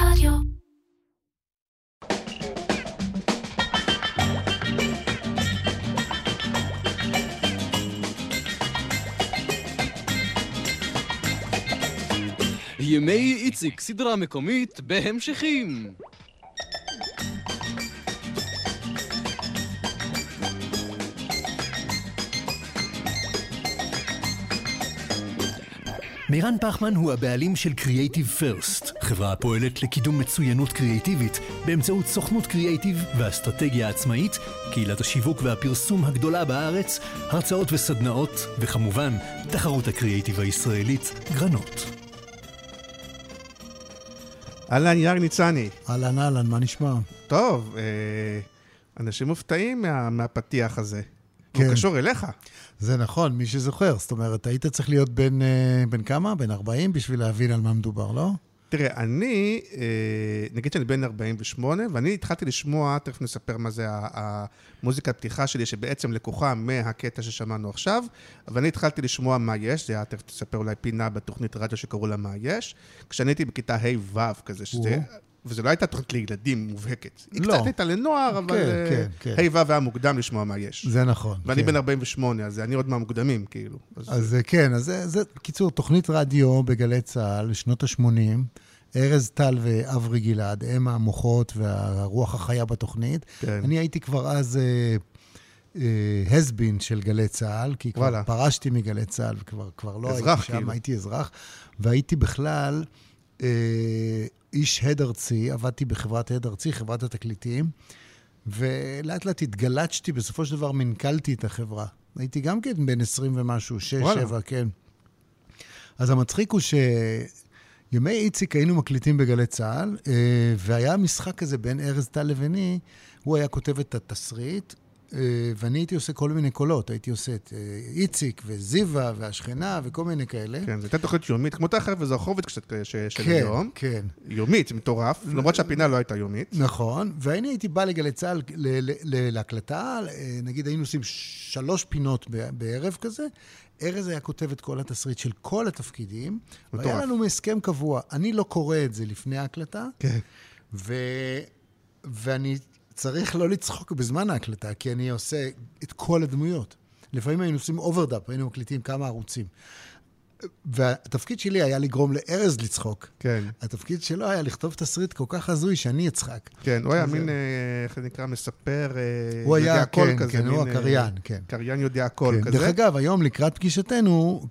רדיו. ימי איציק, סדרה מקומית בהמשכים. מירן פחמן הוא הבעלים של Creative First, חברה הפועלת לקידום מצוינות קריאיטיבית באמצעות סוכנות קריאיטיב ואסטרטגיה עצמאית, קהילת השיווק והפרסום הגדולה בארץ, הרצאות וסדנאות, וכמובן, תחרות הקריאיטיב הישראלית, גרנות. אהלן, יאיר ניצני. אהלן, אהלן, מה נשמע? טוב, אה, אנשים מופתעים מה, מהפתיח הזה. כן. הוא קשור אליך. זה נכון, מי שזוכר. זאת אומרת, היית צריך להיות בן, אה, בן כמה? בן 40 בשביל להבין על מה מדובר, לא? תראה, אני, אה, נגיד שאני בן 48, ואני התחלתי לשמוע, תכף נספר מה זה ה- המוזיקת פתיחה שלי, שבעצם לקוחה מהקטע ששמענו עכשיו, ואני התחלתי לשמוע מה יש, זה היה, תכף תספר אולי פינה בתוכנית רדיו שקראו לה מה יש, כשאני הייתי בכיתה ה'-ו' כזה, שזה... וזה לא הייתה תוכנית לילדים מובהקת. היא לא. קצת הייתה לנוער, אבל כן, אה, כן, כן. ה'-ו' היה מוקדם לשמוע מה יש. זה נכון. ואני כן. בן 48, אז אני עוד מהמוקדמים, כאילו. אז אה, כן, אז זה, זה, בקיצור, תוכנית רדיו בגלי צה"ל, שנות ה-80. ארז טל ואברי גלעד, הם המוחות והרוח החיה בתוכנית. כן. אני הייתי כבר אז הסבין של גלי צה"ל, כי כבר וואלה. פרשתי מגלי צה"ל, וכבר כבר לא אזרח, הייתי שם, כאילו. הייתי אזרח, והייתי בכלל אה, איש הד ארצי, עבדתי בחברת הד ארצי, חברת התקליטים, ולאט לאט התגלצ'תי, בסופו של דבר מנכלתי את החברה. הייתי גם כן בן 20 ומשהו, 6, וואלה. 7, כן. אז המצחיק הוא שימי איציק היינו מקליטים בגלי צה"ל, אה, והיה משחק כזה בין ארז טל לביני, הוא היה כותב את התסריט, ואני הייתי עושה כל מיני קולות. הייתי עושה את אה, איציק וזיווה והשכנה וכל מיני כאלה. כן, זו הייתה תוכנית יומית, כמו תכף וזרחוביץ' קצת כזה ש- של כן, היום. כן. יומית, זה מטורף, למרות שהפינה לא הייתה יומית. נכון, ואני הייתי בא לגלי צה"ל להקלטה, אה, נגיד היינו עושים שלוש פינות בערב כזה, ארז היה כותב את כל התסריט של כל התפקידים, והיה. לנו הסכם קבוע. אני לא קורא את זה לפני ההקלטה, כן. ו... ואני צריך לא לצחוק בזמן ההקלטה, כי אני עושה את כל הדמויות. לפעמים היינו עושים overdub, היינו מקליטים כמה ערוצים. והתפקיד שלי היה לגרום לארז לצחוק. כן, התפקיד שלו היה לכתוב תסריט כל כך הזוי שאני אצחק. כן, הוא היה מין, אה, איך זה נקרא, מספר, אה, הוא היה, כן, כזה. כן, הוא מין, אה, הקריין, כן. קריין יודע הכל כן. כזה. דרך אגב, היום לקראת פגישתנו,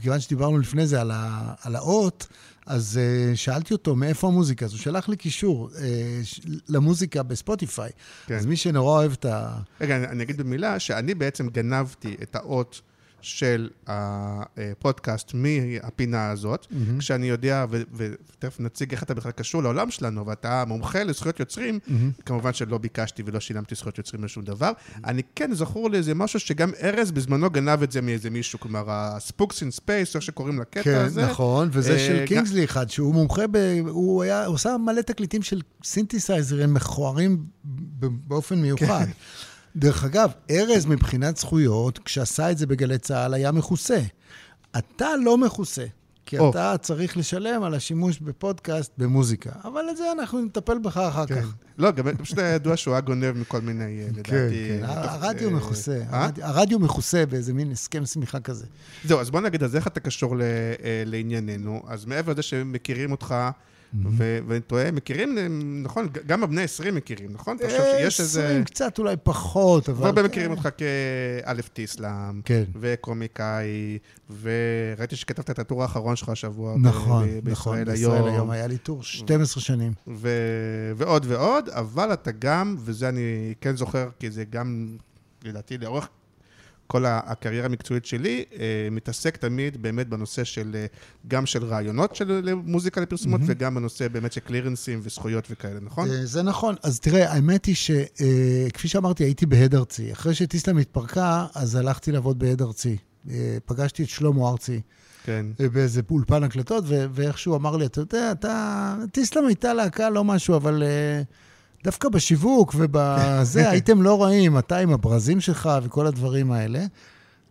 כיוון שדיברנו לפני זה על, ה, על האות, אז uh, שאלתי אותו מאיפה המוזיקה, אז הוא שלח לי קישור uh, ש- למוזיקה בספוטיפיי. כן. אז מי שנורא אוהב את ה... רגע, אני- אני אגיד במילה שאני בעצם גנבתי את האות של הפודקאסט מהפינה הזאת, מהמם. כשאני יודע, ותכף נציג איך אתה בכלל קשור לעולם שלנו, ואתה מומחה לזכויות יוצרים, כמובן שלא ביקשתי ולא שילמתי זכויות יוצרים לשום דבר. אני כן זכור לי איזה משהו שגם ארז בזמנו גנב את זה מאיזה מישהו, כלומר, ה spooks in space, איך שקוראים לקטע כן, הזה. נכון, וזה אה, של גם- קינגסלי אחד, שהוא מומחה ב... הוא היה, הוא עושה מלא תקליטים של סינתסייזרים מכוערים באופן מיוחד. דרך אגב, ארז מבחינת זכויות, כשעשה את זה בגלי צה"ל, היה מכוסה. אתה לא מכוסה, כי או. אתה צריך לשלם על השימוש בפודקאסט במוזיקה. אבל את זה אנחנו נטפל בך אחר כן. כך. לא, גם פשוט היה ידוע שהוא היה גונב מכל מיני, אה, כן, לדעתי... כן. תוך- הרדיו אה, מכוסה? הרדיו- מכוסה באיזה מין הסכם שמיכה כזה. זהו, אז בוא נגיד, אז איך אתה קשור לענייננו? אז מעבר לזה שמכירים אותך, ו- ואני טועה, מכירים, אה, נכון, גם הבני 20 מכירים, נכון? אתה חושב שיש איזה... 20 קצת אולי פחות, אבל... הרבה מכירים אותך כאלף טיסלאם, כן. וקומיקאי, וראיתי שכתבת את הטור האחרון שלך השבוע נכון, נכון, בישראל היום, היה לי טור 12 שנים. ועוד ועוד, אבל אתה גם, וזה אני כן זוכר, כי זה גם, לדעתי, לאורך כל הקריירה המקצועית שלי, אה, מתעסק תמיד באמת בנושא של, אה, גם של רעיונות של מוזיקה לפרסומות, וגם בנושא באמת של קלירנסים וזכויות וכאלה, נכון? אה, זה נכון. אז תראה, האמת היא שכפי שאמרתי, הייתי בהד ארצי. אחרי שטיסלאם התפרקה, אז הלכתי לעבוד בהד ארצי. אה, פגשתי את שלמה ארצי כן. אה, באיזה אולפן הקלטות, ואיכשהו אמר לי, אתה יודע, אתה... טיסלאם הייתה להקה, לא משהו, אבל אה, דווקא בשיווק ובזה הייתם לא רעים, אתה עם הברזים שלך וכל הדברים האלה.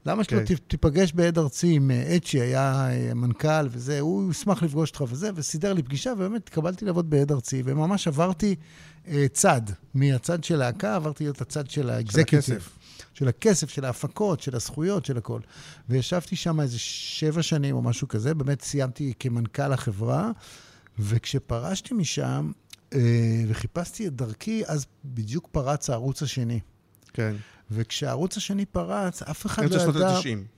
למה שלא כן. ת- תיפגש בעד ארצי עם אה, אצ'י, היה אה, מנכ"ל וזה, הוא ישמח לפגוש אותך וזה, וסידר לי פגישה, ובאמת התקבלתי לעבוד בעד ארצי, וממש עברתי אה, צד, מהצד של להקה, עברתי להיות הצד של האקזקיוטיב. של הכסף, של ההפקות, של הזכויות, של הכל. וישבתי שם איזה שבע שנים או משהו כזה, באמת סיימתי כמנכ"ל החברה, וכשפרשתי משם וחיפשתי את דרכי, אז בדיוק פרץ הערוץ השני. כן. וכשהערוץ השני פרץ, אף אחד אמצע לא שנות ידע... ה-90.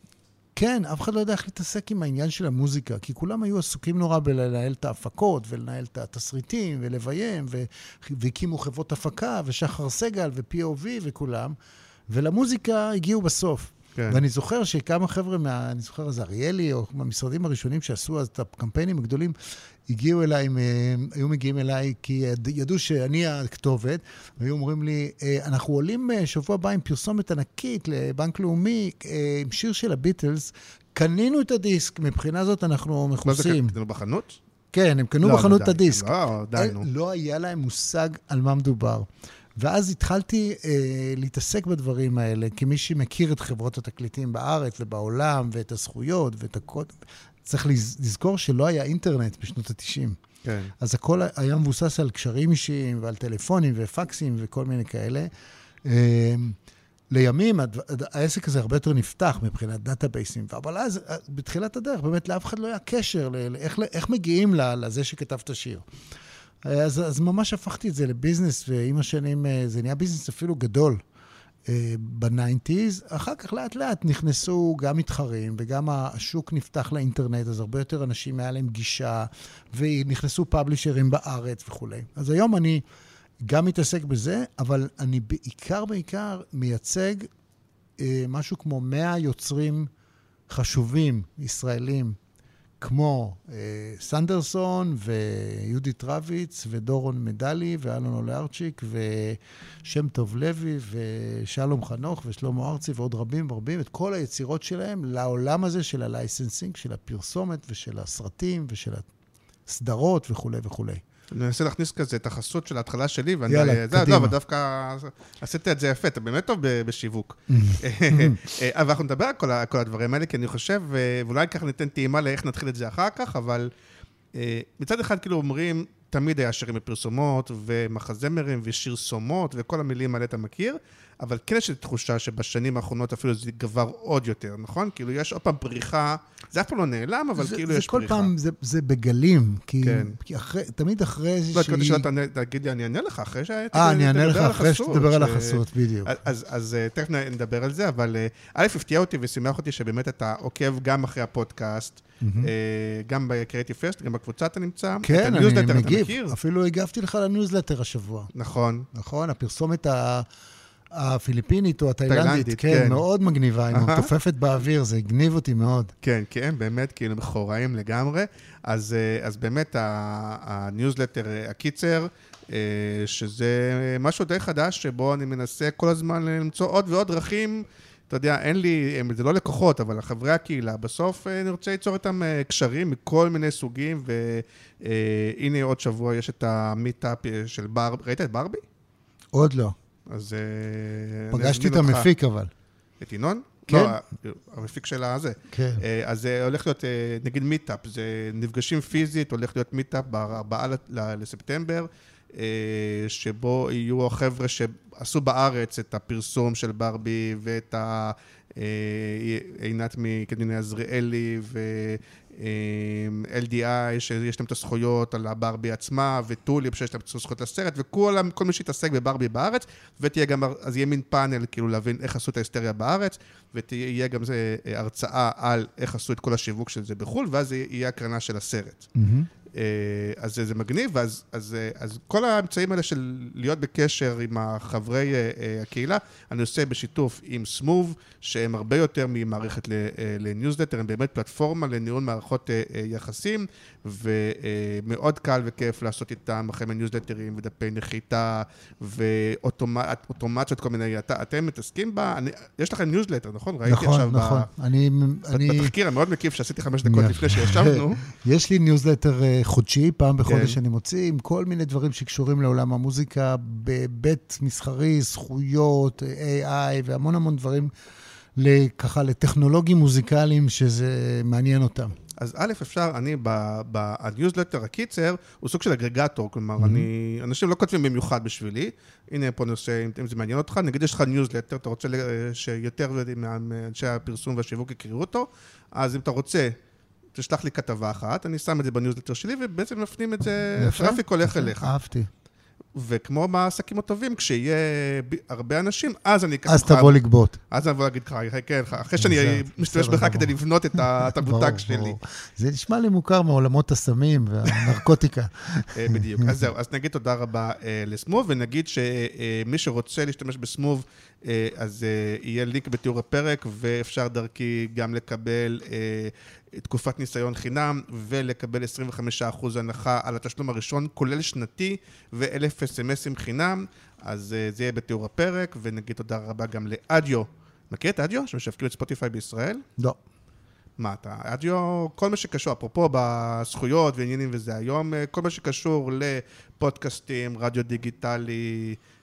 כן, אף אחד לא ידע איך להתעסק עם העניין של המוזיקה, כי כולם היו עסוקים נורא בלנהל את ההפקות, ולנהל את התסריטים, ולביים, ו... והקימו חברות הפקה, ושחר סגל, ו-POV וכולם, ולמוזיקה הגיעו בסוף. כן. ואני זוכר שכמה חבר'ה מה... אני זוכר אז אריאלי, או מהמשרדים הראשונים שעשו אז את הקמפיינים הגדולים, הגיעו אליי, היו מגיעים אליי כי יד- ידעו שאני הכתובת, והיו אומרים לי, "אה, אנחנו עולים אה, שבוע הבא עם פרסומת ענקית לבנק לאומי, אה, עם שיר של הביטלס, קנינו את הדיסק, מבחינה זאת אנחנו מה זה מכוסים. קנינו בחנות? כן, הם קנו לא, בחנות די, את הדיסק. לא, די, נו. לא היה להם מושג על מה מדובר. ואז התחלתי אה, להתעסק בדברים האלה, כמי שמכיר את חברות התקליטים בארץ ובעולם, ואת הזכויות ואת הקוד. צריך לז- לזכור שלא היה אינטרנט בשנות ה-90. כן. אז הכל היה מבוסס על קשרים אישיים ועל טלפונים ופקסים וכל מיני כאלה. אה, לימים הדבר- העסק הזה הרבה יותר נפתח מבחינת databases, אבל אז, אה, בתחילת הדרך, באמת לאף אחד לא היה קשר לאיך, איך מגיעים לזה שכתב את השיר. אז, אז ממש הפכתי את זה לביזנס, ועם השנים אה, זה נהיה ביזנס אפילו גדול. אה, ב nineties, אחר כך לאט לאט נכנסו גם מתחרים וגם השוק נפתח לאינטרנט, אז הרבה יותר אנשים היה להם גישה, ונכנסו publisher ים בארץ וכולי. אז היום אני גם מתעסק בזה, אבל אני בעיקר בעיקר מייצג אה, משהו כמו 100 יוצרים חשובים, ישראלים, כמו אה, סנדרסון ויהודית רביץ ודורון מדלי ואלון אולארצ'יק ושם טוב לוי ושלום חנוך ושלמה ארצי ועוד רבים רבים, את כל היצירות שלהם לעולם הזה של ה licensing, של הפרסומת ושל הסרטים ושל הסדרות וכולי וכולי. אני מנסה להכניס כזה את החסות של ההתחלה שלי, ואני... יאללה, זה, קדימה. לא, אבל דווקא עשית את זה יפה, אתה באמת טוב בשיווק. אה, אבל אנחנו נדבר על כל כל הדברים האלה, כי אני חושב, אה, ואולי ככה ניתן טעימה לאיך נתחיל את זה אחר כך, אבל אה, מצד אחד כאילו אומרים, תמיד היה שירים בפרסומות, ומחזמרים, ושרסומות, וכל המילים האלה אתה מכיר, אבל כן יש לי תחושה שבשנים האחרונות אפילו זה גבר עוד יותר, נכון? כאילו יש עוד פעם פריחה, זה אף פעם לא נעלם, אבל זה, כאילו זה יש כל פריחה. פעם, זה, זה בגלים, כי, כן. כי אחרי, תמיד אחרי לא, איזושהי... התכוונתי שאתה תענה- תגיד לי, אני אענה לך, אחרי ש... אה, אני אענה לך תדבר על אחרי שתדבר על ש- החסות, בדיוק. אז, אז אה, תכף נדבר על זה, אבל אה, א', הפתיע אותי ושימח אותי שבאמת אתה עוקב גם אחרי הפודקאסט, אה, גם ב-Creative First, גם בקבוצה אתה נמצא. כן, אני מגיב. אפילו הגבתי לך לניוזלטר השבוע. נכון. נכון? הפרסומת ה... הפיליפינית או התאילנדית, תאילנדית, כן, כן. מאוד מגניבה, היא אהה. מתופפת באוויר, זה הגניב אותי מאוד. כן, כי הם באמת כאילו מכורים לגמרי. אז, אה, אז באמת הניוזלטר אה, הקיצר, אה, שזה משהו די חדש, שבו אני מנסה כל הזמן למצוא עוד ועוד דרכים. אתה יודע, אין לי, זה לא לקוחות, אבל חברי הקהילה, בסוף אני רוצה ליצור איתם קשרים מכל מיני סוגים, והנה עוד שבוע יש את ה meetup של ברבי, ראית את ברבי? עוד לא. אז... אה, פגשתי את. המפיק אבל. את ינון? כן. לא, המפיק של הזה. כן. אה, אז זה הולך להיות, אה, נגיד meetup, זה נפגשים פיזית, הולך להיות meetup ב-4 לספטמבר, אה, שבו יהיו החבר'ה שעשו בארץ את הפרסום של ברבי ואת ה... אה, עינת מקדיני עזריאלי ו-LDI, שיש להם את הזכויות על הברבי עצמה, וטוליפ, שיש להם את הזכויות לסרט, וכל כל מי שיתעסק בברבי בארץ, ותהיה גם, אז יהיה מין פאנל, כאילו להבין איך עשו את ההיסטריה בארץ, ותהיה גם זה אה, הרצאה על איך עשו את כל השיווק של זה בחו"ל, ואז יהיה הקרנה של הסרט. מהמם. אה, אז זה, זה מגניב, ואז, אז, אה, אז כל האמצעים האלה של להיות בקשר עם החברי אה, הקהילה, אני עושה בשיתוף עם סמוב, שהם הרבה יותר ממערכת לניוזלטר, הם באמת פלטפורמה לניהול מערכות יחסים, ומאוד קל וכיף לעשות איתם החל מניוזלטרים ודפי נחיתה, ואוטומציות כל מיני, אתה, אתם מתעסקים בה, אני, יש לכם ניוזלטר, נכון? ראיתי נכון, עכשיו נכון. אני... ב, אני... בתחקיר המאוד מקיף שעשיתי חמש דקות. לפני שישבנו. יש לי ניוזלטר חודשי, פעם בחודש כן. אני מוציא, עם כל מיני דברים שקשורים לעולם המוזיקה, בהיבט מסחרי, זכויות, AI והמון המון דברים ככה לטכנולוגים מוזיקליים שזה מעניין אותם. אז א', אפשר, אני, בניוזלטר הקיצר, הוא סוג של aggregator, כלומר, mm-hmm. אני, אנשים לא כותבים במיוחד בשבילי. הנה פה נושא, אם, אם זה מעניין אותך, נגיד יש לך ניוזלטר, אתה רוצה שיותר מאנשי הפרסום והשיווק יקראו אותו, אז אם אתה רוצה, תשלח לי כתבה אחת, אני שם את זה בניוזלטר שלי, ובעצם מפנים את זה, ה traffic הולך אליך. אהבתי. וכמו בעסקים הטובים, כשיהיה הרבה אנשים, אז אני אקח אז תבוא לגבות. אז אני אבוא להגיד לך, כן, אחרי שאני משתמש בך כדי לבנות את המותג שלי. זה נשמע לי מוכר מעולמות הסמים והנרקוטיקה. אה, בדיוק. אז זהו, אז נגיד תודה רבה אה, לסמוב, ונגיד שמי שרוצה להשתמש בסמוב, אה, אז יהיה לינק בתיאור הפרק, ואפשר דרכי גם לקבל תקופת ניסיון חינם ולקבל 25% הנחה על התשלום הראשון, כולל שנתי ואלף אס.אם.אסים חינם, אז זה יהיה בתיאור הפרק, ונגיד תודה רבה גם לאדיו. מכיר את אדיו, שמשווקים את ספוטיפיי בישראל? לא. מה אתה, אדיו, כל מה שקשור, אפרופו בזכויות ועניינים וזה, היום אה, כל מה שקשור לפודקאסטים, רדיו דיגיטלי אה,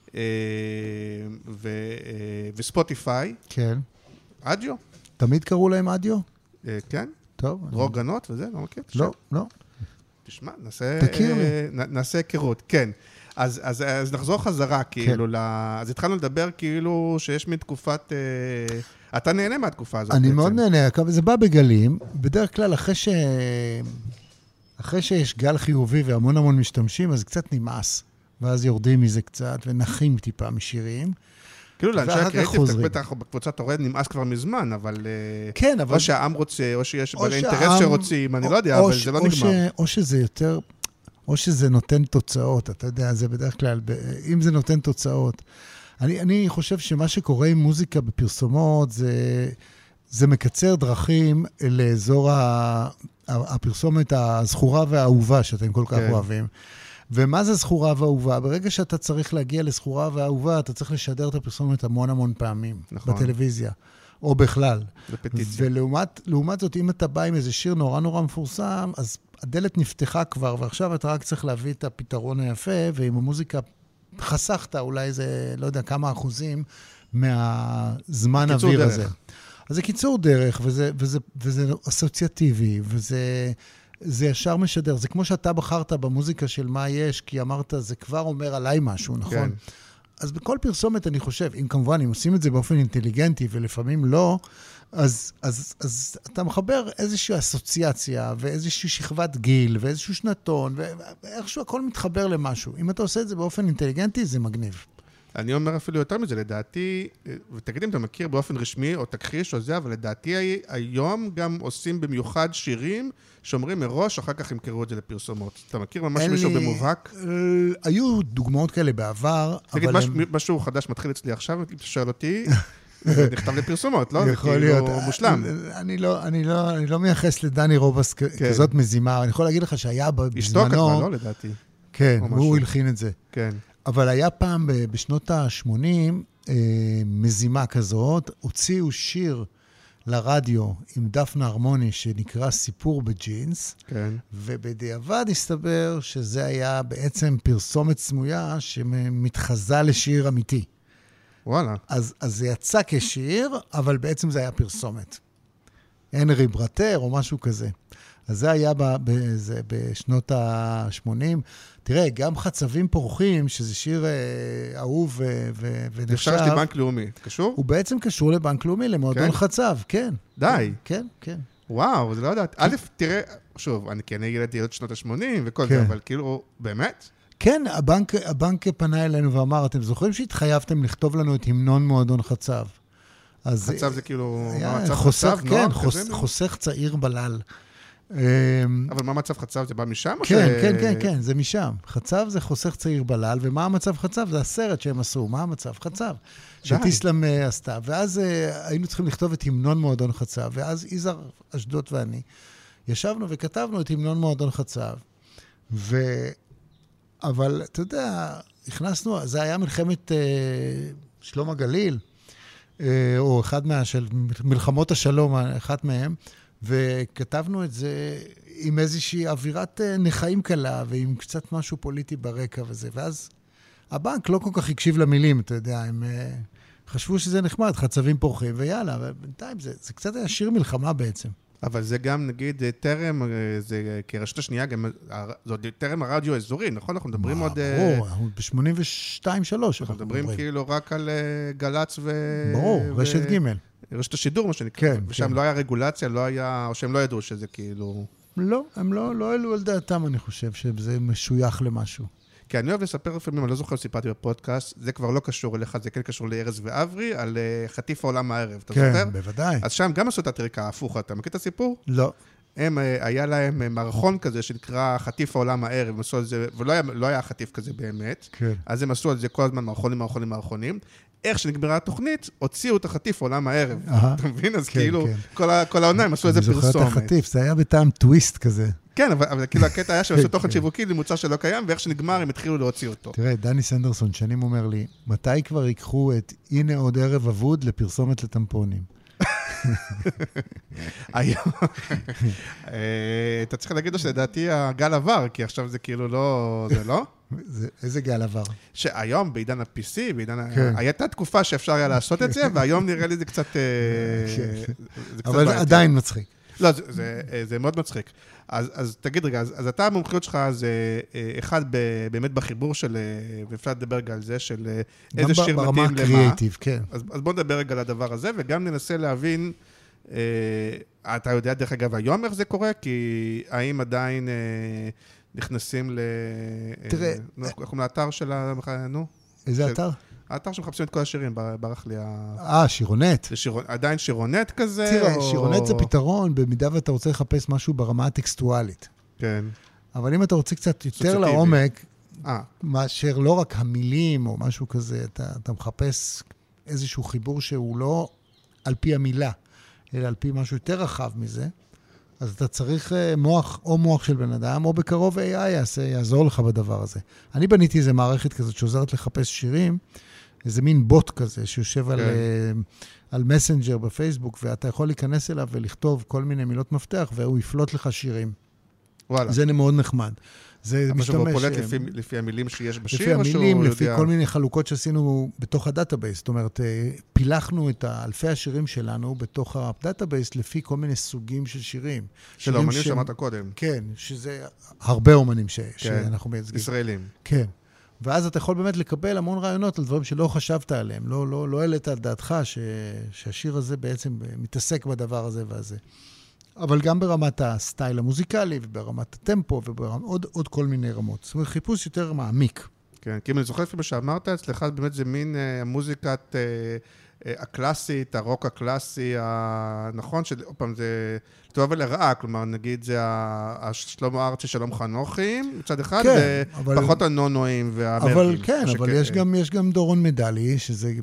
ו, אה, וספוטיפיי. כן. אדיו. תמיד קראו להם אדיו? אה, כן. טוב. דרור גנות וזה, לא מכיר? לא, לא. תשמע, נעשה... תכיר לי. אה, נעשה היכרות, כן. אז, אז, אז נחזור חזרה, כאילו, כן. ל... אז התחלנו לדבר כאילו שיש מין תקופת... אה, אתה נהנה מהתקופה הזאת אני בעצם. מאוד נהנה, זה בא בגלים. בדרך כלל, אחרי ש... אחרי שיש גל חיובי והמון המון משתמשים, אז קצת נמאס. ואז יורדים מזה קצת ונחים טיפה משירים. כאילו לאנשי הקריאיטיב, בטח בקבוצת אורד נמאס כבר מזמן, אבל... אה, כן, אבל... או שהעם רוצה, או שיש בעלי אינטרס שרוצים, אני לא יודע, אבל זה לא נגמר. או שזה יותר... או שזה נותן תוצאות, אתה יודע, זה בדרך כלל, אם זה נותן תוצאות. אני, אני חושב שמה שקורה עם מוזיקה בפרסומות זה, זה מקצר דרכים לאזור הפרסומת הזכורה והאהובה שאתם כל כך כן. אוהבים. ומה זה זכורה ואהובה? ברגע שאתה צריך להגיע לזכורה ואהובה, אתה צריך לשדר את הפרסומת המון המון פעמים. נכון. בטלוויזיה, או בכלל. בפטיציה. ולעומת זאת, אם אתה בא עם איזה שיר נורא נורא מפורסם, אז הדלת נפתחה כבר, ועכשיו אתה רק צריך להביא את הפתרון היפה, ועם המוזיקה חסכת אולי איזה, לא יודע, כמה אחוזים מהזמן אוויר. הזה. אז זה קיצור דרך, וזה, וזה, וזה אסוציאטיבי, וזה... זה ישר משדר. זה כמו שאתה בחרת במוזיקה של מה יש, כי אמרת, זה כבר אומר עליי משהו, נכון? כן. אז בכל פרסומת, אני חושב, אם כמובן, אם עושים את זה באופן אינטליגנטי ולפעמים לא, אז, אז, אז אתה מחבר איזושהי אסוציאציה ואיזושהי שכבת גיל ואיזשהו שנתון, ואיכשהו הכל מתחבר למשהו. אם אתה עושה את זה באופן אינטליגנטי, זה מגניב. אני אומר אפילו יותר מזה, לדעתי, ותגיד אם אתה מכיר באופן רשמי או תכחיש או זה, אבל לדעתי היום גם עושים במיוחד שירים שאומרים מראש, אחר כך ימכרו את זה לפרסומות. אתה מכיר ממש מישהו לי... במובהק? אה, היו דוגמאות כאלה בעבר, תגיד, אבל... תגיד, הם... משהו חדש מתחיל אצלי עכשיו, אם אתה שואל אותי, נכתב לפרסומות, לא? זה כאילו מושלם. אני לא, אני, לא, אני לא מייחס לדני רובס כן. כזאת מזימה, אני יכול להגיד לך שהיה בזמנו... אשתו כתבה, לא לדעתי. כן, הוא הלחין את זה. כן. אבל היה פעם, בשנות ה-80, אה, מזימה כזאת, הוציאו שיר לרדיו עם דפנה הרמוני שנקרא סיפור בג'ינס, כן. ובדיעבד הסתבר שזה היה בעצם פרסומת סמויה שמתחזה לשיר אמיתי. וואלה. אז, אז זה יצא כשיר, אבל בעצם זה היה פרסומת. הנרי ברטר או משהו כזה. אז זה היה ב, בזה, בשנות ה-80. תראה, גם חצבים פורחים, שזה שיר אה, אהוב ונחשב... נחשב בנק לאומי, קשור? הוא בעצם קשור לבנק לאומי, למועדון כן? חצב, כן. די. כן, כן. וואו, זה לא יודעת. א', תראה, שוב, אני כן ילד ילד שנות ה-80 וכל כן. זה, אבל כאילו, באמת? כן, הבנק, הבנק פנה אלינו ואמר, אתם זוכרים שהתחייבתם לכתוב לנו את המנון מועדון חצב? אז... חצב זה כאילו... היה חוסך, חצב, כן, חוס, חוסך צעיר בלל. אמ, אבל מה מצב חצב? זה בא משם? כן, ש... כן, כן, כן, זה משם. חצב זה חוסך צעיר בלל, ומה המצב חצב? זה הסרט שהם עשו, מה המצב חצב? שטיסלאם אה, עשתה. ואז אה, היינו צריכים לכתוב את המנון מועדון חצב, ואז יזהר אשדוד ואני ישבנו וכתבנו את המנון מועדון חצב. ו... אבל אתה יודע, הכנסנו, זה היה מלחמת אה, שלום הגליל, אה, או אחד מה... של מלחמות השלום, אחת מהן. וכתבנו את זה עם איזושהי אווירת אה, נכאים קלה ועם קצת משהו פוליטי ברקע וזה. ואז הבנק לא כל כך הקשיב למילים, אתה יודע, הם... אה, חשבו שזה נחמד, חצבים פורחים, ויאללה, ובינתיים זה, זה קצת היה שיר מלחמה בעצם. אבל זה גם, נגיד, אה, טרם, אה, זה כרשת השנייה, גם, אה, זה עוד טרם הרדיו האזורי, נכון? אנחנו מדברים מה, עוד... ברור, אנחנו ב-82-3 אנחנו מדברים כאילו רק על גל"צ ו... ברור, ו... רשת ג'. רשת השידור, מה שנקרא. כן, ושם כן. לא היה רגולציה, לא היה, או שהם לא ידעו שזה כאילו... לא, הם לא, לא העלו על דעתם, אני חושב, שזה משוייך למשהו. כי אני אוהב לספר לפעמים, אני לא זוכר אם סיפרתי בפודקאסט, זה כבר לא קשור אליך, זה כן קשור לארז ואברי, על אה, חטיף העולם הערב, אתה זוכר? כן, בוודאי. אז שם גם עשו את הטריקה ההפוך, אתה מכיר את הסיפור? לא. הם, אה, היה להם אה, מערכון כזה שנקרא חטיף העולם הערב, הם עשו על זה, ולא היה, לא היה חטיף כזה באמת, כן. אז הם עשו על זה כל הזמן מערכונים, מערכונים, מערכונים. איך שנגמרה התוכנית, הוציאו את החטיף עולם הערב. אתה מבין? אז כן, כאילו, כן. כל העונה הם עשו איזה אני זוכר את פרסומת. החטיף, זה היה בטעם טוויסט כזה. כן, אבל אבל כאילו הקטע היה שהם עשו תוכן כן. שיווקי למוצר שלא קיים, ואיך שנגמר הם התחילו להוציא אותו. תראה, דני סנדרסון שנים אומר לי, מתי כבר ייקחו את הנה עוד ערב אבוד לפרסומת לטמפונים? היום, אה, אתה צריך להגיד לו שלדעתי הגל עבר, כי עכשיו זה כאילו לא... זה לא? זה, איזה גל עבר. שהיום, בעידן ה-PC, בעידן ה... כן. הייתה תקופה שאפשר היה לעשות את זה, והיום נראה לי זה קצת... אה, כן. זה קצת אבל בעייתי. עדיין מצחיק. לא, זה, זה, אה, זה מאוד מצחיק. אז, אז תגיד רגע, אז, אז אתה, המומחיות שלך זה אה, אחד ב, באמת בחיבור של, ואפשר לדבר רגע על זה, של גם איזה שיר ברמה מתאים למה. הקריאייטיב, כן. אז, אז בוא נדבר רגע על הדבר הזה, וגם ננסה להבין, אה, אתה יודע דרך אגב היום איך זה קורה? כי האם עדיין אה, נכנסים ל... אה, תראה, נו, איך קוראים לאתר של ה... נו? איזה אתר? האתר שמחפשים את כל השירים, בר- ברח לי ה... אה, שירונט. זה שירונ... עדיין שירונט כזה? תראה, או... שירונט זה פתרון במידה ואתה רוצה לחפש משהו ברמה הטקסטואלית. כן. אבל אם אתה רוצה קצת יותר. לעומק, אה, מאשר לא רק המילים או משהו כזה, אתה, אתה מחפש איזשהו חיבור שהוא לא על פי המילה, אלא על פי משהו יותר רחב מזה, אז אתה צריך אה, מוח, או מוח של בן אדם, או בקרוב AI יעשה, יעזור לך בדבר הזה. אני בניתי איזה מערכת כזאת שעוזרת לחפש שירים, איזה מין בוט כזה שיושב על, כן. אה, על מסנג'ר בפייסבוק, ואתה יכול להיכנס אליו ולכתוב כל מיני מילות מפתח, והוא יפלוט לך שירים. וואלה. זה מאוד נחמד. זה אבל שהוא משתמש... פולט אה, לפי, לפי המילים שיש בשיר, לפי המילים, לפי יודע... כל מיני חלוקות שעשינו בתוך ה database. זאת אומרת, אה, פילחנו את אלפי השירים שלנו בתוך ה database לפי כל מיני סוגים של שירים. של האומנים שאמרת קודם. כן, שזה הרבה אומנים ש... כן. שאנחנו מייצגים. ישראלים. כן. ואז אתה יכול באמת לקבל המון רעיונות על דברים שלא חשבת עליהם. לא, לא, לא העלית על דעתך ש... שהשיר הזה בעצם מתעסק בדבר הזה והזה. אבל גם ברמת הסטייל המוזיקלי, וברמת הטמפו, ובעוד עוד כל מיני רמות. זאת אומרת, חיפוש יותר מעמיק. כן, כי אם אני זוכר לפי מה שאמרת, אצלך באמת זה מין אה, המוזיקת אה, אה, הקלאסית, הרוק הקלאסי, הנכון, שעוד פעם זה לטובה ולרעה, כלומר, נגיד זה ה- השלמה ארצי שלום חנוכים מצד אחד, כן, אבל- ופחות הנונואים והמרגים. אבל כן, או אבל שכן, יש אה, גם, יש גם דורון מדלי, שזה,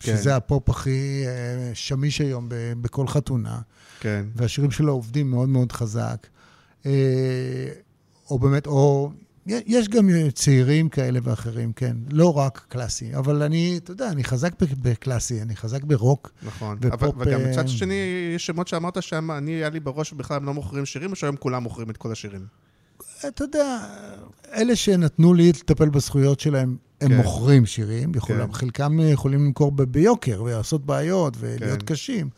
כן. שזה הפופ הכי אה, שמיש היום בכל חתונה, כן, והשירים שלו עובדים מאוד מאוד חזק. אה, או באמת, או... יש גם צעירים כאלה ואחרים, כן. לא רק קלאסי, אבל אני, אתה יודע, אני חזק בקלאסי, אני חזק ברוק. נכון. ופופ, אבל, וגם אה, מצד שני, יש שמות שאמרת שם, אני, היה לי בראש בכלל הם לא מוכרים שירים, או שהיום כולם מוכרים את כל השירים? אתה יודע, אלה שנתנו לי לטפל בזכויות שלהם, הם כן. מוכרים שירים, יכול, כן. חלקם יכולים למכור ב- ביוקר ולעשות בעיות ולהיות כן. קשים.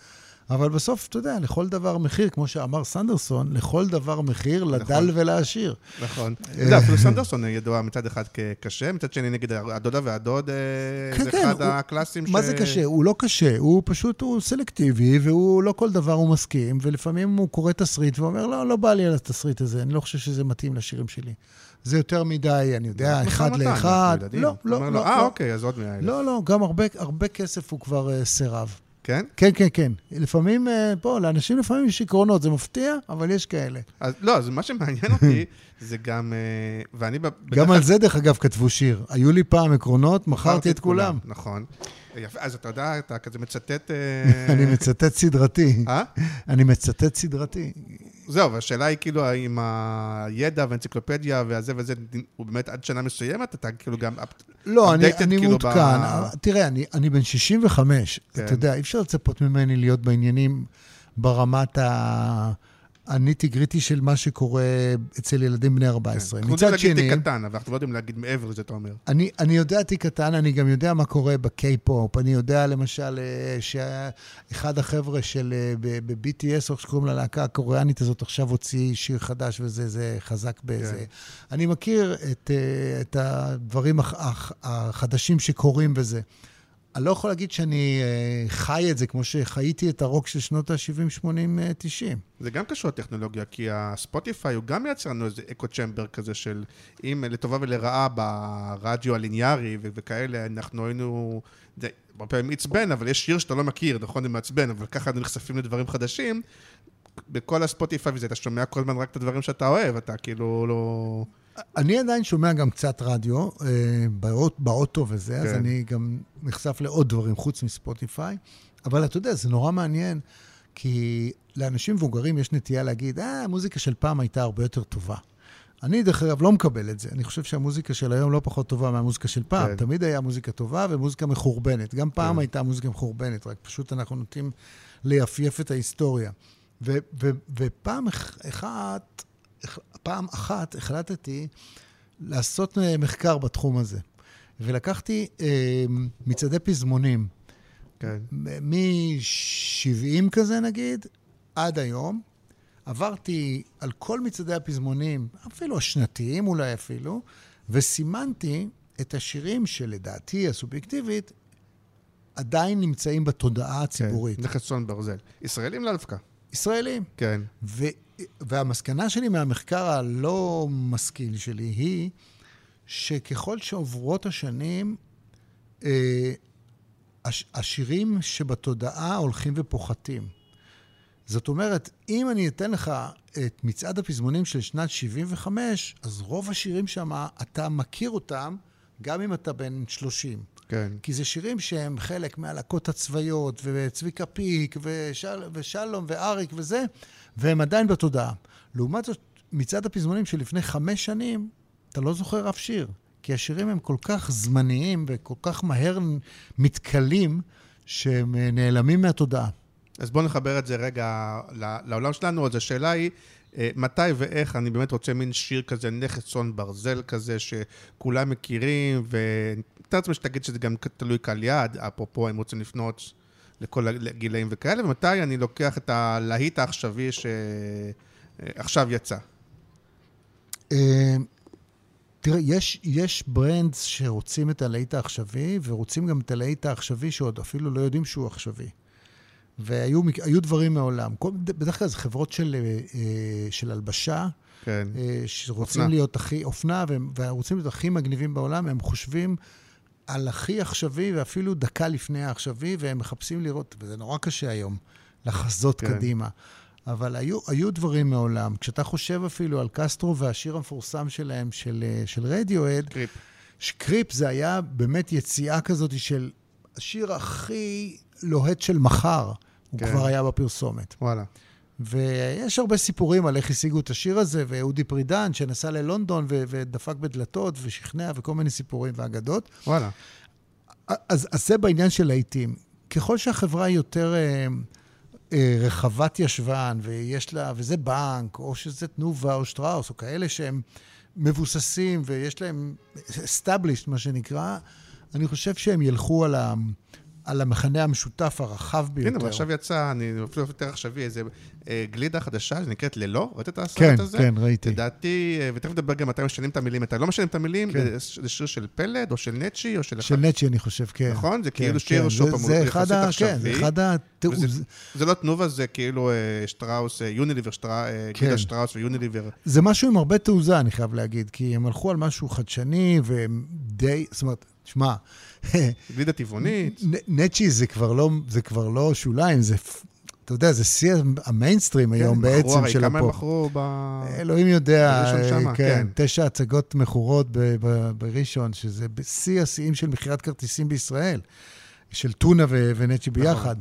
אבל בסוף, אתה יודע, לכל דבר מחיר, כמו שאמר סנדרסון, לכל דבר מחיר, לדל ולעשיר. נכון. אה. אתה יודע, אפילו סנדרסון ידוע מצד אחד כקשה, מצד שני נגיד הדודה והדוד, אה, כן, זה כן, אחד הקלאסים ש... מה זה קשה? הוא לא קשה, הוא פשוט, הוא סלקטיבי, והוא לא כל דבר הוא מסכים, ולפעמים הוא קורא תסריט ואומר, לא, לא בא לי על התסריט הזה, אני לא חושב שזה מתאים לשירים שלי. זה יותר מדי, אני יודע, אחד לאחד. לא, לא, לא. אה, לא. אוקיי, אז עוד 100 אלף. לא, לא, גם הרבה, כסף הוא כבר uh, סירב. כן? כן, כן, כן. לפעמים, uh, פה, לאנשים לפעמים יש עקרונות, זה מפתיע, אבל יש כאלה. אז לא, אז מה שמעניין אותי, זה גם... אה, ואני... בדרך גם כלל- על זה, דרך אגב, כתבו שיר. היו לי פעם עקרונות, מכרתי את כולם. נכון. יפה, אז אתה יודע, אתה כזה מצטט... אה, אני מצטט סדרתי. אה? אני מצטט סדרתי. זהו, והשאלה היא כאילו, האם הידע והאנציקלופדיה והזה וזה, הוא באמת עד שנה מסוימת, אתה כאילו גם... לא, אני, אני כאילו מעודכן. ב- תראה, אני, אני בן 65. כן. אתה יודע, אי אפשר לצפות ממני להיות בעניינים ברמת ה... הניטי גריטי של מה שקורה אצל ילדים בני 14. אנחנו יודעים מצד להגיד שני, תיק קטן, אבל אנחנו לא יודעים להגיד מעבר לזה, אתה אומר. אני, אני יודע תיק קטן, אני גם יודע מה קורה בקיי-פופ. אני יודע למשל אה, שאחד החבר'ה של אה, ב-BTS, איך שקוראים ללהקה הקוריאנית הזאת, עכשיו הוציא שיר חדש וזה זה חזק בזה. כן. אני מכיר את, אה, את הדברים הח- הח- החדשים שקורים בזה. אני לא יכול להגיד שאני אה, חי את זה כמו שחייתי את הרוק של שנות ה-70, 80, אה, 90. זה גם קשור לטכנולוגיה, כי הספוטיפיי הוא גם מייצר לנו איזה אקו צ'מבר כזה של אם לטובה ולרעה ברדיו הליניארי וכאלה, אנחנו היינו, זה הרבה פעמים עצבן, אבל יש שיר שאתה לא מכיר, נכון, זה מעצבן, אבל ככה אנחנו נחשפים לדברים חדשים. בכל הספוטיפיי וזה, אתה שומע כל הזמן רק את הדברים שאתה אוהב, אתה כאילו לא... אני עדיין שומע גם קצת רדיו, אה, באות- באוטו וזה, אז כן. אני גם נחשף לעוד דברים חוץ מספוטיפיי. אבל אתה יודע, זה נורא מעניין, כי לאנשים מבוגרים יש נטייה להגיד, אה, המוזיקה של פעם הייתה הרבה יותר טובה. אני, דרך אגב, לא מקבל את זה. אני חושב שהמוזיקה של היום לא פחות טובה מהמוזיקה של פעם. כן. תמיד היה מוזיקה טובה ומוזיקה מחורבנת. גם פעם כן. הייתה מוזיקה מחורבנת, רק פשוט אנחנו נוטים ליפייף את ההיסטוריה. ו- ו- ופעם אח- אחת, אח- פעם אחת החלטתי לעשות אה, מחקר בתחום הזה. ולקחתי אה, מצעדי פזמונים, כן. מ-70 כזה נגיד, עד היום. עברתי על כל מצעדי הפזמונים, אפילו השנתיים אולי אפילו, וסימנתי את השירים שלדעתי הסובייקטיבית עדיין נמצאים בתודעה הציבורית. כן. נכס צאן ברזל. ישראלים לאבקה. ישראלים. כן. ו, והמסקנה שלי מהמחקר הלא משכיל שלי היא שככל שעוברות השנים, אה, הש, השירים שבתודעה הולכים ופוחתים. זאת אומרת, אם אני אתן לך את מצעד הפזמונים של שנת 75, אז רוב השירים שם, אתה מכיר אותם גם אם אתה בן 30. כן. כי זה שירים שהם חלק מהלהקות הצבאיות, וצביקה פיק, ושל, ושלום, ואריק וזה, והם עדיין בתודעה. לעומת זאת, מצעד הפזמונים של לפני חמש שנים, אתה לא זוכר אף שיר. כי השירים הם כל כך זמניים וכל כך מהר מתכלים, שהם אה, נעלמים מהתודעה. אז בואו נחבר את זה רגע לעולם שלנו. אז השאלה היא, מתי ואיך אני באמת רוצה מין שיר כזה, נכס צאן ברזל כזה, שכולם מכירים, ומתאר לעצמי שתגיד שזה גם תלוי קהל יעד, אפרופו הם רוצים לפנות לכל הגילאים וכאלה, ומתי אני לוקח את הלהיט העכשווי שעכשיו יצא. אה, תראה, יש, יש ברנדס שרוצים את הלהיט העכשווי, ורוצים גם את הלהיט העכשווי שעוד אפילו לא יודעים שהוא עכשווי. והיו דברים מעולם. כל, בדרך כלל זה חברות של, אה, אה, של הלבשה, כן. אה, שרוצים אופנה. להיות הכי, אופנה, והם- ורוצים להיות הכי מגניבים בעולם, הם חושבים על הכי עכשווי, ואפילו דקה לפני העכשווי, והם מחפשים לראות, וזה נורא קשה היום, לחזות כן. קדימה. אבל היו, היו דברים מעולם. כשאתה חושב אפילו על קסטרו והשיר המפורסם שלהם, של, של רדיואד, קריפ. שקריפ זה היה באמת יציאה כזאת של השיר הכי לוהט של מחר. הוא כן. כבר היה בפרסומת. וואלה. ויש הרבה סיפורים על איך השיגו את השיר הזה, ואודי פרידן שנסע ללונדון ו- ודפק בדלתות ושכנע וכל מיני סיפורים ואגדות. וואלה. אז, אז זה בעניין של להיטים. ככל שהחברה היא יותר אה, אה, רחבת ישבן, ויש לה, וזה בנק, או שזה תנובה או שטראוס, או כאלה שהם מבוססים ויש להם established, מה שנקרא, אני חושב שהם ילכו על, ה, על המכנה המשותף הרחב ביותר. כן, אבל עכשיו יצא, אני אפילו יותר עכשווי, איזה אה, גלידה חדשה שנקראת ללא, ראית את הסרט כן, הזה? כן, ראיתי. לדעתי, אה, ותכף נדבר גם מתי משנים את המילים, אתה לא משנים את המילים, כן. זה- זה שיר של פלד או של נצ'י או של... של נצ'י, אני חושב, כן. נכון? זה כן, כאילו שיר, כן. שוב זה- פעם, זה יחסית אחד ה... כן, עכשווי. זה אחד התיעוז. וזה- זה לא תנובה, זה כאילו אה, שטראוס, אה, יוניליבר, שטרא- אה, כן. שטראוס ויוניליבר. זה משהו עם הרבה תעוזה, אני חייב להגיד, כי הם הלכו על משהו חדשני והם די... זאת אומרת, שמע, גלידה טבעונית. נצ'י זה כבר לא, זה כבר לא שוליים, זה, אתה יודע, זה שיא המיינסטרים היום כן, מכרו בעצם הרי של כמה הם הפופ. מכרו ב... אלוהים יודע, שמה, כן, כן. תשע הצגות מכורות ב- ב- בראשון, שזה בשיא השיאים של מכירת כרטיסים בישראל, של טונה ו- ונצ'י נכון. ביחד.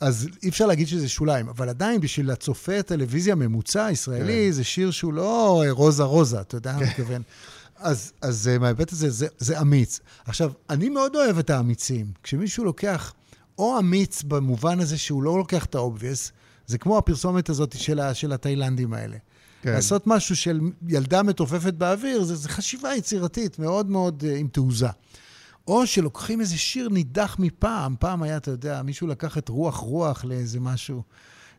אז אי אפשר להגיד שזה שוליים, אבל עדיין בשביל הצופה הטלוויזיה הממוצע הישראלי, כן. זה שיר שהוא לא רוזה רוזה, אתה יודע מה אני מתכוון. אז, אז אה, מההיבט הזה, זה, זה אמיץ. עכשיו, אני מאוד אוהב את האמיצים. כשמישהו לוקח, או אמיץ במובן הזה שהוא לא לוקח את ה obvious, זה כמו הפרסומת הזאת של, ה, של התאילנדים האלה. כן. לעשות משהו של ילדה מתופפת באוויר, זה, זה חשיבה יצירתית מאוד מאוד uh, עם תעוזה. או שלוקחים איזה שיר נידח מפעם, פעם היה, אתה יודע, מישהו לקח את רוח רוח לאיזה משהו.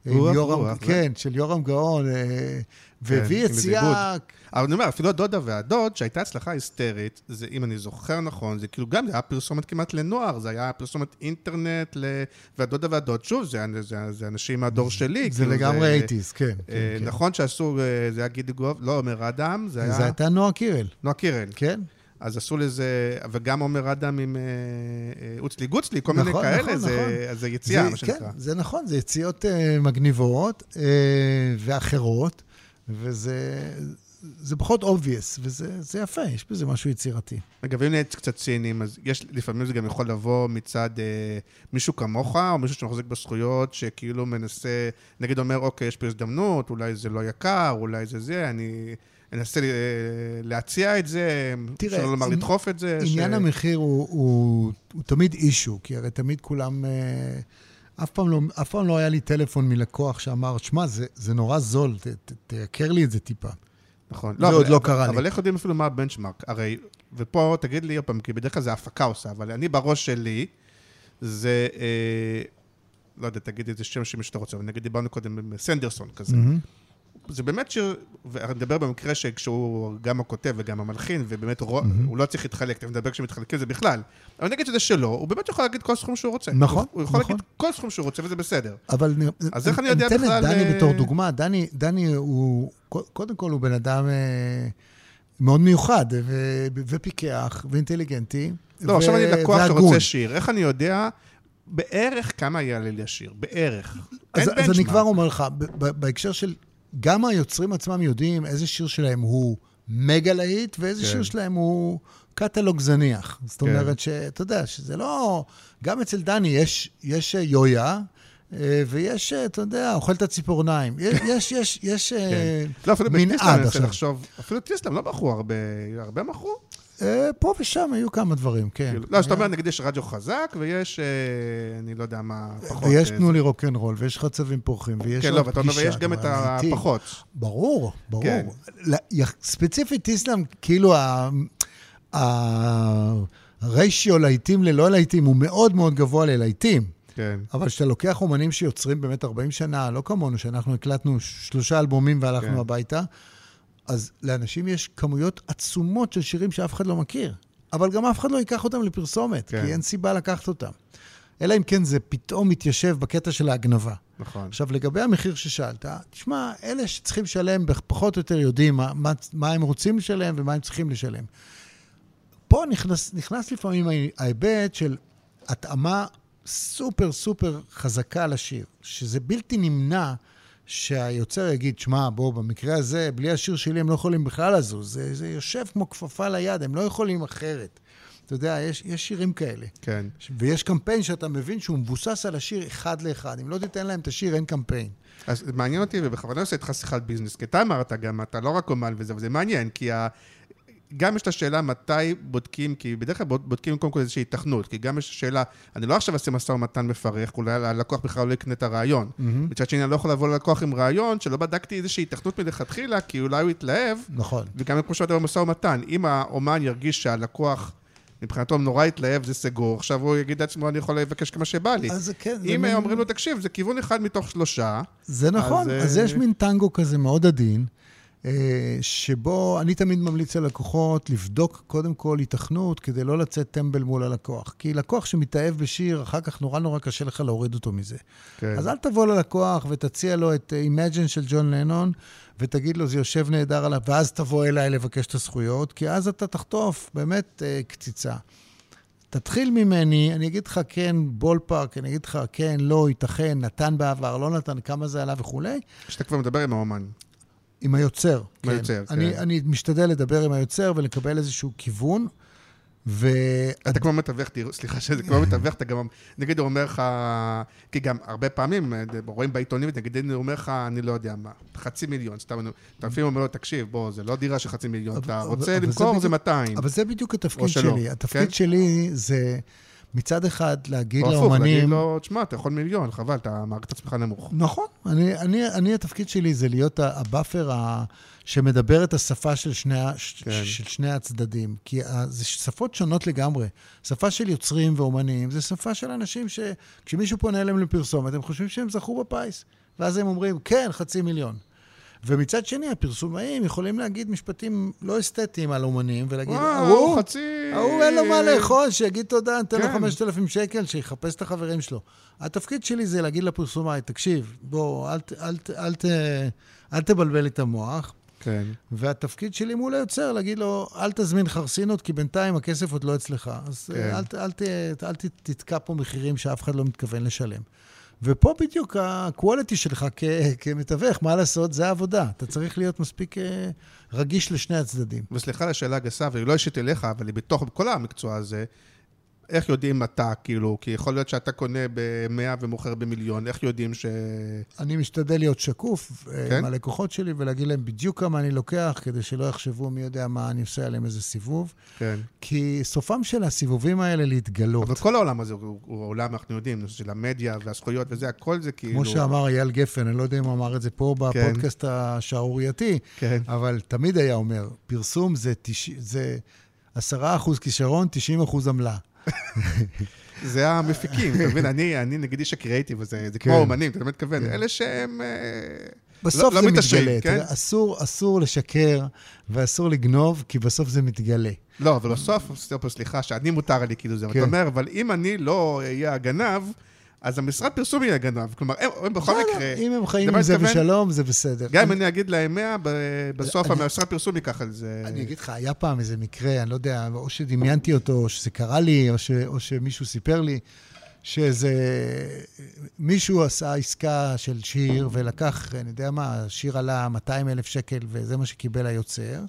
יורם, כן, של יורם גאון, אה, והביא עם איזה יציאה... אבל אני אומר, אפילו הדודה והדוד, שהייתה הצלחה היסטרית, זה, אם אני זוכר נכון, זה כאילו גם, זה היה פרסומת כמעט לנוער, זה היה פרסומת אינטרנט, ל... והדודה והדוד, שוב, זה, זה, זה אנשים מהדור שלי. זה כאילו, לגמרי אייטיז, כן. אה, כן, כן. נכון שעשו, אה, זה היה גידי גוב, לא עומר אדם, זה היה... זה הייתה נועה קירל, נועה קירל. כן? אז עשו לזה, וגם עומר אדם עם אה, אה, אוצלי גוצלי, כל מיני נכון, כאלה, נכון, זה, נכון. זה יציאה, מה שנקרא. כן, זה נכון, זה יציאות אה, מגניבות ואחרות, וזה זה פחות obvious, וזה זה יפה, יש בזה משהו יצירתי. אגב, אם נהיה קצת ציניים, אז יש, לפעמים זה גם יכול לבוא מצד אה, מישהו כמוך, או מישהו שמחזיק בזכויות, שכאילו מנסה, נגיד אומר, אוקיי, יש פה הזדמנות, אולי זה לא יקר, אולי זה זה, אני אנסה אה, להציע את זה, תראה, שלא לומר לדחוף את זה. עניין ש... המחיר הוא, הוא, הוא תמיד אישו, כי הרי תמיד כולם... אה, אף פעם, לא, אף פעם לא היה לי טלפון מלקוח שאמר, שמע, זה, זה נורא זול, ת, ת, תייקר לי את זה טיפה. נכון. זה אבל- עוד לא אבל- קרה לי. אבל איך יודעים אפילו מה הבנצ'מארק? הרי, ופה תגיד לי עוד פעם, כי בדרך כלל זה הפקה עושה, אבל אני בראש שלי, זה, אה, לא יודע, תגיד איזה שם שמי שאתה רוצה, אבל נגיד דיברנו קודם עם סנדרסון כזה. זה באמת שיר, ואני מדבר במקרה שכשהוא גם הכותב וגם המלחין, ובאמת הוא, הוא לא צריך להתחלק, אתה מדבר כשמתחלקים זה בכלל. אבל נגיד שזה שלו, הוא באמת יכול להגיד כל סכום שהוא רוצה. נכון, הוא, הוא יכול נכון. להגיד כל סכום שהוא רוצה וזה בסדר. אבל אני- אז איך אני יודע אתן בכלל, את דני אה, בתור דוגמה. דני, דני הוא, קודם כל הוא בן אדם אה, מאוד מיוחד, ו- ופיקח, ואינטליגנטי. לא, ו- עכשיו אני לקוח והגון. שרוצה שיר, איך אני יודע בערך כמה יעלה לי השיר? בערך. אז, אז אני. כבר אומר לך, בהקשר של, גם היוצרים עצמם יודעים איזה שיר שלהם הוא מגה להיט, ואיזה כן. שיר שלהם הוא קטלוג זניח. זאת כן. אומרת שאתה יודע, שזה לא... גם אצל דני יש, יש אה, יויה, אה, ויש, אה, אתה יודע, אוכל את הציפורניים. יש, יש, יש, כן. לא, מנעד עכשיו. אפילו טיסלאם לא מכרו הרבה, הרבה מכרו? אה, פה ושם היו כמה דברים, כן. כאילו, לא, שאתה אומר, נגיד יש רדיו חזק, ויש, אה, אני לא יודע מה, פחות. ויש אה, תנו. לי רוקנרול, ויש חצבים פורחים, ויש כן, עוד לא, ואתה אומר, פגישה. ויש גם את. הפחות. ברור, ברור. כן. ספציפית איסלאם, כאילו הריישיו להיטים ללא להיטים הוא מאוד מאוד גבוה ללהיטים. כן. אבל כשאתה לוקח אומנים שיוצרים באמת 40 שנה, לא כמונו, שאנחנו הקלטנו שלושה אלבומים והלכנו כן. הביתה, אז לאנשים יש כמויות עצומות של שירים שאף אחד לא מכיר. אבל גם אף אחד לא ייקח אותם לפרסומת, כן. כי אין סיבה לקחת אותם. אלא אם כן זה פתאום מתיישב בקטע של ההגנבה. נכון. עכשיו, לגבי המחיר ששאלת, תשמע, אלה שצריכים לשלם פחות או יותר יודעים מה, מה, מה הם רוצים לשלם ומה הם צריכים לשלם. פה נכנס, נכנס לפעמים ההיבט של התאמה סופר סופר חזקה לשיר, שזה בלתי נמנע שהיוצר יגיד, שמע, בוא, במקרה הזה, בלי השיר שלי הם לא יכולים בכלל לזוז. זה, זה יושב כמו כפפה ליד, הם לא יכולים אחרת. אתה יודע, יש, יש שירים כאלה. כן. ויש קמפיין שאתה מבין שהוא מבוסס על השיר אחד לאחד. אם לא תיתן להם את השיר, אין קמפיין. אז מעניין אותי, ובכוונה עושה איתך שיחת ביזנס, כי אתה אמרת גם, אתה לא רק אומן וזה, וזה מעניין, כי ה... גם יש את השאלה מתי בודקים, כי בדרך כלל בוד- בודקים קודם כל איזושהי התכנות, כי גם יש שאלה, אני לא עכשיו אעשה משא ומתן מפרך, אולי הלקוח בכלל לא יקנה את הרעיון. מצד שני, אני לא יכול לבוא ללקוח עם רעיון שלא בדקתי איזושהי התכנות מלכתחילה, כי אולי הוא יתלהב, נכון. וגם כמו שאתה במשא ומתן, אם האומן ירגיש שהלקוח, מבחינתו נורא יתלהב, זה סגור, עכשיו הוא יגיד לעצמו, אני יכול לבקש כמה שבא לי. אז כן, אם מין- אומרים לו, תקשיב, זה כיוון אחד מתוך שלושה, זה נכון, אז, אז, אה, יש מין טנגו כזה מאוד עדין, אה, שבו אני תמיד ממליץ ללקוחות לבדוק קודם כל היתכנות כדי לא לצאת טמבל מול הלקוח. כי לקוח שמתאהב בשיר, אחר כך נורא נורא קשה לך להוריד אותו מזה. כן. אז אל תבוא ללקוח ותציע לו את Imagine של ג'ון לנון, ותגיד לו, זה יושב נהדר עליו, ואז תבוא אליי לבקש את הזכויות, כי אז אתה תחטוף באמת אה, קציצה. תתחיל ממני, אני אגיד לך כן, בול פארק, אני אגיד לך כן, לא, ייתכן, נתן בעבר, לא נתן, כמה זה עלה וכולי, שאתה כבר מדבר עם האומן. עם היוצר. עם היוצר, אני, כן. אני משתדל לדבר עם היוצר ולקבל איזשהו כיוון, ו... אתה כמו מתווך, סליחה שזה כמו מתווך, אתה גם, נגיד הוא אומר לך, כי גם הרבה פעמים אה, רואים בעיתונים, נגיד הוא אומר לך, אני לא יודע מה, חצי מיליון, סתם, אתה לפעמים אומר לו, תקשיב, בוא, זה לא דירה של חצי מיליון, אתה רוצה למכור, זה בדיוק- 200. אבל זה בדיוק התפקיד שלי. התפקיד כן? שלי זה... מצד אחד להגיד או הפוך, להגיד לאומנים... לו, תשמע, אתה יכול מיליון, חבל, אתה מעריך את עצמך נמוך. נכון. אני, אני, אני, התפקיד שלי זה להיות ה buffer ה, שמדבר את השפה של שני, כן. של שני הצדדים. כי זה שפות שונות לגמרי. שפה של יוצרים ואומנים זה שפה של אנשים שכשמישהו פונה אליהם לפרסומת, הם חושבים שהם זכו בפיס. ואז הם אומרים, כן, חצי מיליון. ומצד שני, הפרסומאים יכולים להגיד משפטים לא אסתטיים על אומנים, ולהגיד, וואו, ההוא, חצי... ההוא אין לו מה לאכול, שיגיד תודה, ניתן לו כן. 5,000 שקל, שיחפש את החברים שלו. התפקיד שלי זה להגיד לפרסומאי, תקשיב, בוא, אל, אל, ת- אל, ת- אל תבלבל לי את המוח. כן. והתפקיד שלי מול היוצר, להגיד לו, אל תזמין חרסינות, כי בינתיים הכסף עוד לא אצלך. אז כן. כן. אל, ת- אל, ת- אל ת- תתקע פה מחירים שאף אחד לא מתכוון לשלם. ופה בדיוק ה-quality שלך כ- כמתווך, מה לעשות, זה העבודה. אתה צריך להיות מספיק אה, רגיש לשני הצדדים. וסליחה על השאלה הגסה, והיא לא אישית אליך, אבל היא בתוך כל המקצוע הזה, איך יודעים אתה, כאילו, כי יכול להיות שאתה קונה ב-100 ומוכר במיליון, איך יודעים ש... אני משתדל להיות שקוף כן? כן? עם הלקוחות שלי ולהגיד להם בדיוק כמה אני לוקח, כדי שלא יחשבו מי יודע מה אני עושה עליהם איזה סיבוב. כן. כי סופם של הסיבובים האלה להתגלות. אבל כל העולם הזה הוא, הוא עולם, אנחנו יודעים, של המדיה והזכויות וזה, הכל זה כאילו... כמו שאמר אייל גפן, אני לא יודע אם הוא אמר את זה פה כן. בפודקאסט השערורייתי, כן. אבל תמיד היה אומר, פרסום זה, תש... זה 10 אחוז כישרון, 90 אחוז עמלה. זה המפיקים, אתה מבין? אני, אני נגיד איש הקריאייטיב הזה, זה כמו כן. אומנים, אתה באמת מתכוון, כן. אלה שהם... אה, בסוף לא זה מתעשרים, מתגלה. כן? כן? אסור, אסור לשקר ואסור לגנוב, כי בסוף זה מתגלה. לא, אבל בסוף, סליחה, שאני מותר לי כאילו זה, כן. אתה אומר, אבל אם אני לא אהיה הגנב, אז המשרד פרסום יהיה הגנב. כלומר, הם, הם בכל מקרה, אם הם חיים עם זה? בשלום, זה בסדר. גם אם אני אגיד להם 100, ב- בסוף אני- המשרד פרסום ייקח על זה... אני אגיד לך, היה פעם איזה מקרה, אני לא יודע, או שדמיינתי אותו, או שזה קרה לי, או, ש, או שמישהו סיפר לי, שאיזה... מישהו עשה עסקה של שיר, ולקח, אני יודע מה, השיר עלה 200 אלף שקל, וזה מה שקיבל היוצר,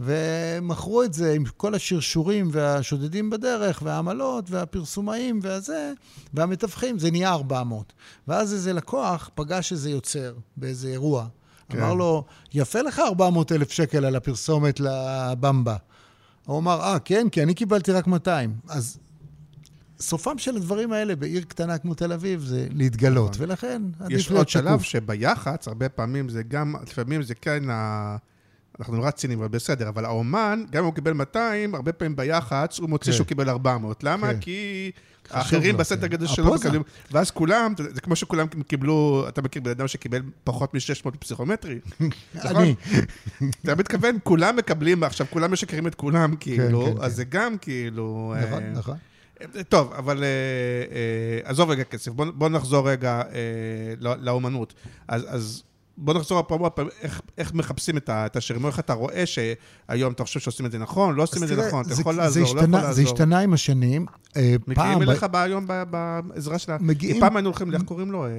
ומכרו את זה עם כל השרשורים והשודדים בדרך, והעמלות, והפרסומאים, והזה, והמתווכים, זה נהיה 400. ואז איזה לקוח פגש איזה יוצר באיזה אירוע. כן. אמר לו, יפה לך 400 אלף שקל על הפרסומת לבמבה. הוא אמר, אה, כן, כי אני קיבלתי רק 200. אז סופם של הדברים האלה בעיר קטנה כמו תל אביב זה להתגלות, נכון. ולכן יש עדיף עוד להיות שלב שקוף. שביח"צ, הרבה פעמים זה גם, לפעמים זה כן ה... אנחנו נורא ציניים, אבל בסדר, אבל האומן, גם אם הוא קיבל 200, הרבה פעמים ביח"צ הוא מוצא כן. שהוא קיבל 400. למה? כן. כי האחרים בסדר כן. גודל שלו. מקבלים, ואז כולם, זה כמו שכולם קיבלו, אתה מכיר בן אדם שקיבל פחות מ-600 בפסיכומטרי? נכון? אני, אתה מתכוון, כולם מקבלים, עכשיו כולם משקרים את כולם, כאילו, כן, אז כן. זה גם כאילו... נכון, אה, נכון. טוב, אבל אה, אה, עזוב רגע כסף, בוא, נחזור רגע אה, לא- לאומנות. אז בוא נחזור פעם, איך, איך מחפשים את, את איך אתה רואה שהיום אתה חושב שעושים את זה נכון, לא עושים את זה נכון, אתה יכול לעזור, לא יכול לעזור. זה השתנה עם השנים. אה, מגיעים אליך ב- היום בעזרה של ה... מגיעים- פעם היינו הולכים, איך קוראים לו? אה,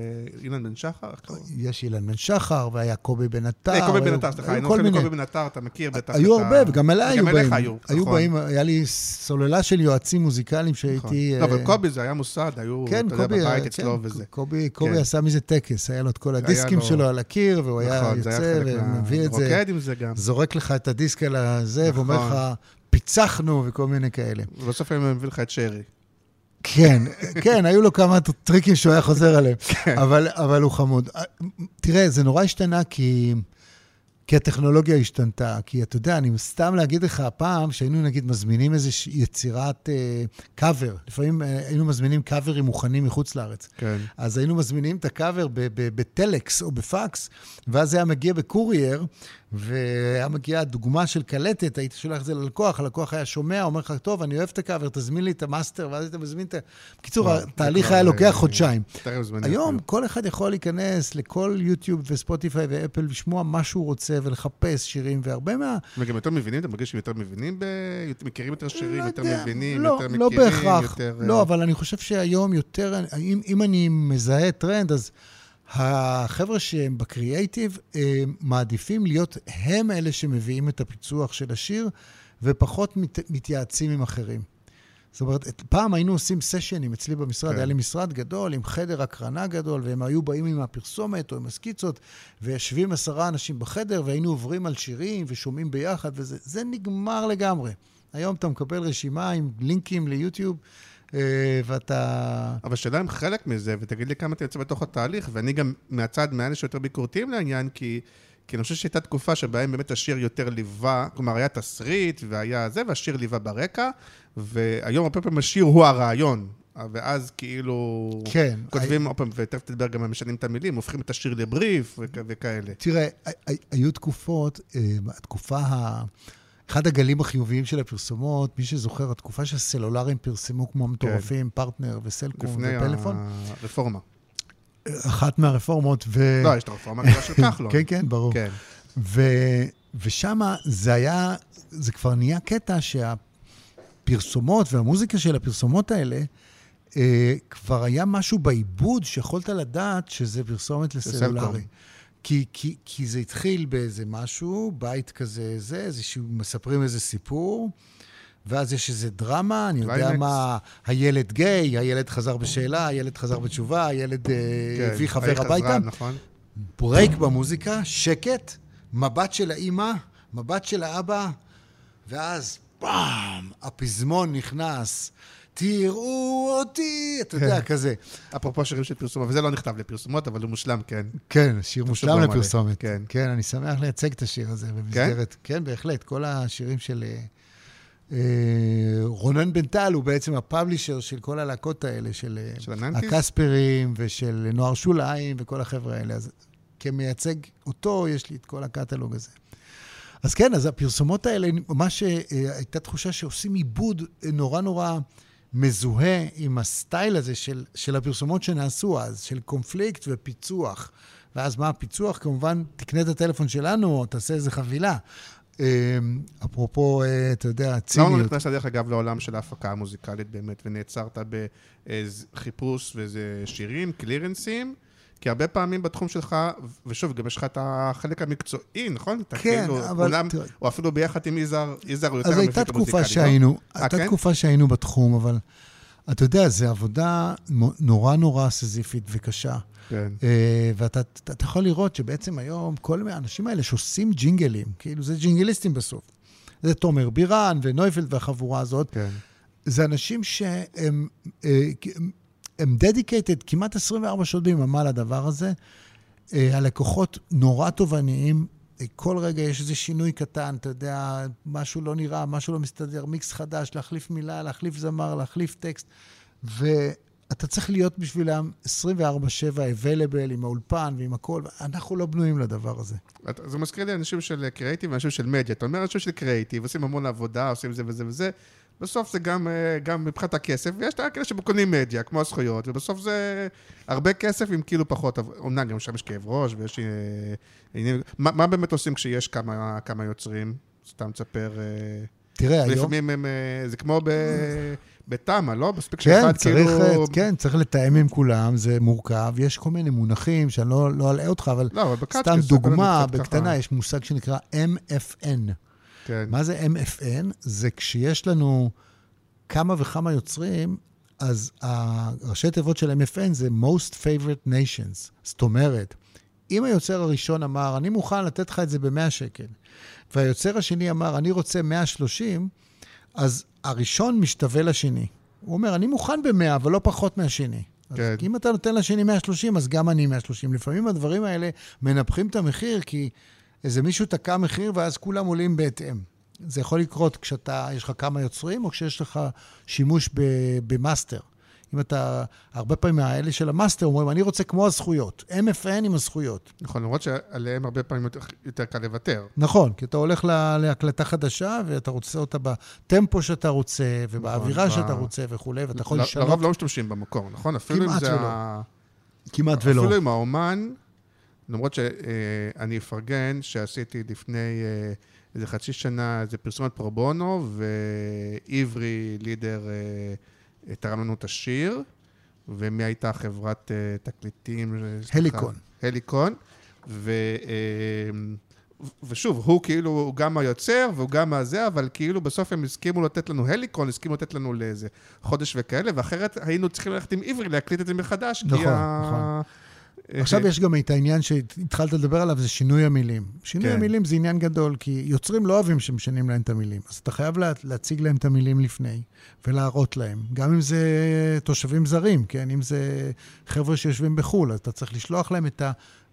אילן בן שחר? יש אילן בן שחר, והיה קובי בן עטר. אה, קובי בן עטר, סליחה, היינו הולכים. לקובי בן עטר, אתה מכיר בטח היו הרבה, וגם אליי היו באים. היו, נכון. באים, היה לי סוללה של יועצים מוזיקליים נכון. שהייתי... לא, אבל קובי זה היה מוסד, היו, כן, אתה יודע, בבית כן, אצלו וזה. קובי, קובי כן. עשה מזה טקס, היה לו את כל הדיסקים לו- שלו על הקיר, והוא היה נכון, היה יוצא. ומביא את זה, רוקד עם זה גם. זורק לך את הדיסק על הזה, נכון. ואומר לך, פיצחנו וכל מיני כאלה. ובסוף אני מביא לך את שרי. כן, כן, היו לו כמה טריקים שהוא היה חוזר עליהם, כן. אבל, אבל הוא חמוד. תראה, זה נורא השתנה כי, כי הטכנולוגיה השתנתה. כי אתה יודע, אני סתם להגיד לך, פעם שהיינו נגיד מזמינים איזו יצירת אה, קאבר, לפעמים אה, היינו מזמינים קאברים מוכנים מחוץ לארץ. כן. אז היינו מזמינים את הקאבר בטלקס או בפקס, ואז זה היה מגיע ב courier, והיה מגיעה דוגמה של קלטת, היית שולח את זה ללקוח, הלקוח היה שומע, אומר לך, טוב, אני אוהב את הקאבר, תזמין לי את ה master, ואז היית מזמין את ה... בקיצור, התהליך היה לוקח אה, חודשיים. היום. כל אחד יכול להיכנס לכל יוטיוב וספוטיפיי ואפל, לשמוע מה שהוא רוצה ולחפש שירים, והרבה מה... וגם יותר מבינים, אתה מרגיש שהם יותר מבינים, ב... מכירים יותר שירים, לא יותר מבינים, לא, יותר לא מכירים, בהכרח. יותר... אה, לא, אבל אני חושב שהיום יותר, אם אני מזהה טרנד, אז החבר'ה שהם בקריאייטיב אה, מעדיפים להיות הם אלה שמביאים את הפיצוח של השיר, ופחות מת, מתייעצים עם אחרים. זאת אומרת, פעם היינו עושים סשנים אצלי במשרד, כן. היה לי משרד גדול עם חדר הקרנה גדול, והם היו באים עם הפרסומת או עם הסקיצות, ויושבים עשרה אנשים בחדר, והיינו עוברים על שירים ושומעים ביחד, וזה זה נגמר לגמרי. היום אתה מקבל רשימה עם לינקים ליוטיוב, ואתה... אבל השאלה אם חלק מזה, ותגיד לי כמה אתה יוצא בתוך התהליך, ואני גם מהצד, מאלה שיותר ביקורתיים לעניין, כי, כי אני חושב שהייתה תקופה שבהם באמת השיר יותר ליווה, כלומר, היה תסריט והיה זה, והשיר ליווה ברקע, והיום הרבה פעמים השיר הוא הרעיון. ואז כאילו... כן. כותבים, עוד פעם, ותכף תדבר גם על משנים את המילים, הופכים את השיר לבריף וכ- וכאלה. תראה, היו תקופות, אה, התקופה ה... אחד הגלים החיוביים של הפרסומות, מי שזוכר, התקופה שהסלולרים פרסמו כמו מטורפים, פרטנר וסלקום לפני ופלאפון. הרפורמה. אחת מהרפורמות, ו... לא, יש את הרפורמה הגדולה של כחלון. כן, כן, ברור. כן. ו... ושם זה היה, זה כבר נהיה קטע שהפרסומות והמוזיקה של הפרסומות האלה, אה, כבר היה משהו בעיבוד שיכולת לדעת שזה פרסומת לסלולרי. סלקום. כי, כי, כי זה התחיל באיזה משהו, בית כזה, זה, איזשהו, מספרים איזה סיפור, ואז יש איזה דרמה, אני יודע קליימקס. מה, הילד גיי, הילד חזר בשאלה, הילד חזר בתשובה, הילד אה, כן. הביא חבר חזרה, הביתה. נכון. break במוזיקה, שקט, מבט של האימא, מבט של האבא, ואז פעם, הפזמון נכנס, תראו אותי, אתה יודע, כזה. אפרופו שירים של פרסומות, וזה לא נכתב לפרסומות, אבל הוא מושלם, כן. כן, שיר מושלם. לפרסומת. כן. כן, אני שמח לייצג את השיר הזה במסגרת. כן, בהחלט. כל השירים של... אה, רונן בן טל הוא בעצם הפאבלישר של כל הלהקות האלה, של אה, של? הקספרים ושל נוער שוליים וכל החבר'ה האלה. אז כמייצג אותו, יש לי את כל הקטלוג הזה. אז כן, אז הפרסומות האלה, ממש אה, הייתה תחושה שעושים עיבוד נורא נורא מזוהה עם הסטייל הזה של, של הפרסומות שנעשו אז, של קונפליקט ופיצוח. ואז מה הפיצוח? כמובן, תקנה את הטלפון שלנו, או תעשה איזה חבילה. אה, אפרופו, אה, אתה יודע, למה לא ציניות. נכנסת, דרך אגב, לעולם של ההפקה המוזיקלית באמת, ונעצרת בחיפוש ואיזה שירים, קלירנסים? כי הרבה פעמים בתחום שלך, ושוב, גם יש לך את החלק המקצועי, נכון? כן, כאילו, אבל אומנם, תראה. או אפילו ביחד עם יזהר, יזהר הוא יותר אז הייתה המפיק תקופה המוזיקלי, לא? שהיינו, אה, הייתה כן? תקופה שהיינו בתחום, אבל אתה יודע, זו עבודה נורא נורא סזיפית וקשה. כן. אה, ואתה אתה, אתה יכול לראות שבעצם היום כל האנשים האלה שעושים ג'ינגלים, כאילו זה ג'ינגליסטים בסוף. זה תומר בירן ונויפלד והחבורה הזאת, כן. זה אנשים שהם אה, הם- dedicated כמעט 24 שעות ביממה לדבר הזה. אה, הלקוחות נורא תובעניים, אה, כל רגע יש איזה שינוי קטן, אתה יודע, משהו לא נראה, משהו לא מסתדר, מיקס חדש, להחליף מילה, להחליף זמר, להחליף טקסט, ואתה צריך להיות בשבילם 24/7 available עם האולפן ועם הכל, אנחנו לא בנויים לדבר הזה. זה מזכיר לי אנשים של קריאיטיב ואנשים של מדיה. אתה אומר אנשים של קריאיטיב, עושים המון עבודה, עושים זה וזה וזה. בסוף זה גם, אה, גם מבחינת הכסף, ויש את כאלה שקונים מדיה, כמו הזכויות, ובסוף זה הרבה כסף עם כאילו פחות, אומנם גם שם יש כאב ראש ויש אה, עניינים. מה, מה באמת עושים כשיש כמה, כמה יוצרים? סתם תספר. אה, תראה, היום... לפעמים הם, זה כמו ב- בתמ"א, לא? מספיק כן, שאחד צריך, כאילו... כן, צריך לתאם עם כולם, זה מורכב. יש כל מיני מונחים שאני לא, לא אלאה אותך, אבל לא, אבל. סתם דוגמה, בקטנה, ככה. יש מושג שנקרא MFN. כן. מה זה MFN? זה כשיש לנו כמה וכמה יוצרים, אז הראשי תיבות של MFN זה Most Favorite Nations. זאת אומרת, אם היוצר הראשון אמר, אני מוכן לתת לך את זה ב-100 שקל, והיוצר השני אמר, אני רוצה 130, אז הראשון משתווה לשני. הוא אומר, אני מוכן ב-100, אבל לא פחות מהשני. אז כן. אם אתה נותן לשני 130, אז גם אני 130. לפעמים הדברים האלה מנפחים את המחיר, כי איזה מישהו תקע מחיר, ואז כולם עולים בהתאם. זה יכול לקרות כשאתה, יש לך כמה יוצרים, או כשיש לך שימוש ב- ב master. אם אתה, הרבה פעמים האלה של ה master אומרים, אני רוצה כמו הזכויות. MFN עם הזכויות. נכון, למרות שעליהם הרבה פעמים יותר- יותר קל לוותר. נכון, כי אתה הולך לה- להקלטה חדשה, ואתה רוצה אותה בטמפו שאתה רוצה, ובאווירה נכון, שאתה רוצה וכולי, ואתה יכול לשנות לרוב לא משתמשים במקור, נכון? אפילו אם כמעט זה ולא. ה... כמעט ולא. אפילו עם האומן, למרות שאני אפרגן שעשיתי לפני אה, איזה חצי שנה איזה פרסומת פרובונו, ועברי לידר אה, תרם לנו את השיר, ומי הייתה חברת אה, תקליטים? הליקון. הליקון, ו... ושוב, הוא כאילו, הוא גם היוצר והוא גם הזה, אבל כאילו בסוף הם הסכימו לתת לנו הליקון, הסכימו לתת לנו לאיזה חודש וכאלה, ואחרת היינו צריכים ללכת עם עברי להקליט את זה מחדש, כי נכון, ה... עכשיו יש גם את העניין שהתחלת לדבר עליו, זה שינוי המילים. שינוי כן. המילים זה עניין גדול, כי יוצרים לא אוהבים שמשנים להם את המילים. אז אתה חייב לה, להציג להם את המילים לפני, ולהראות להם. גם אם זה תושבים זרים, כן? אם זה חבר'ה שיושבים בחו"ל, אז אתה צריך לשלוח להם את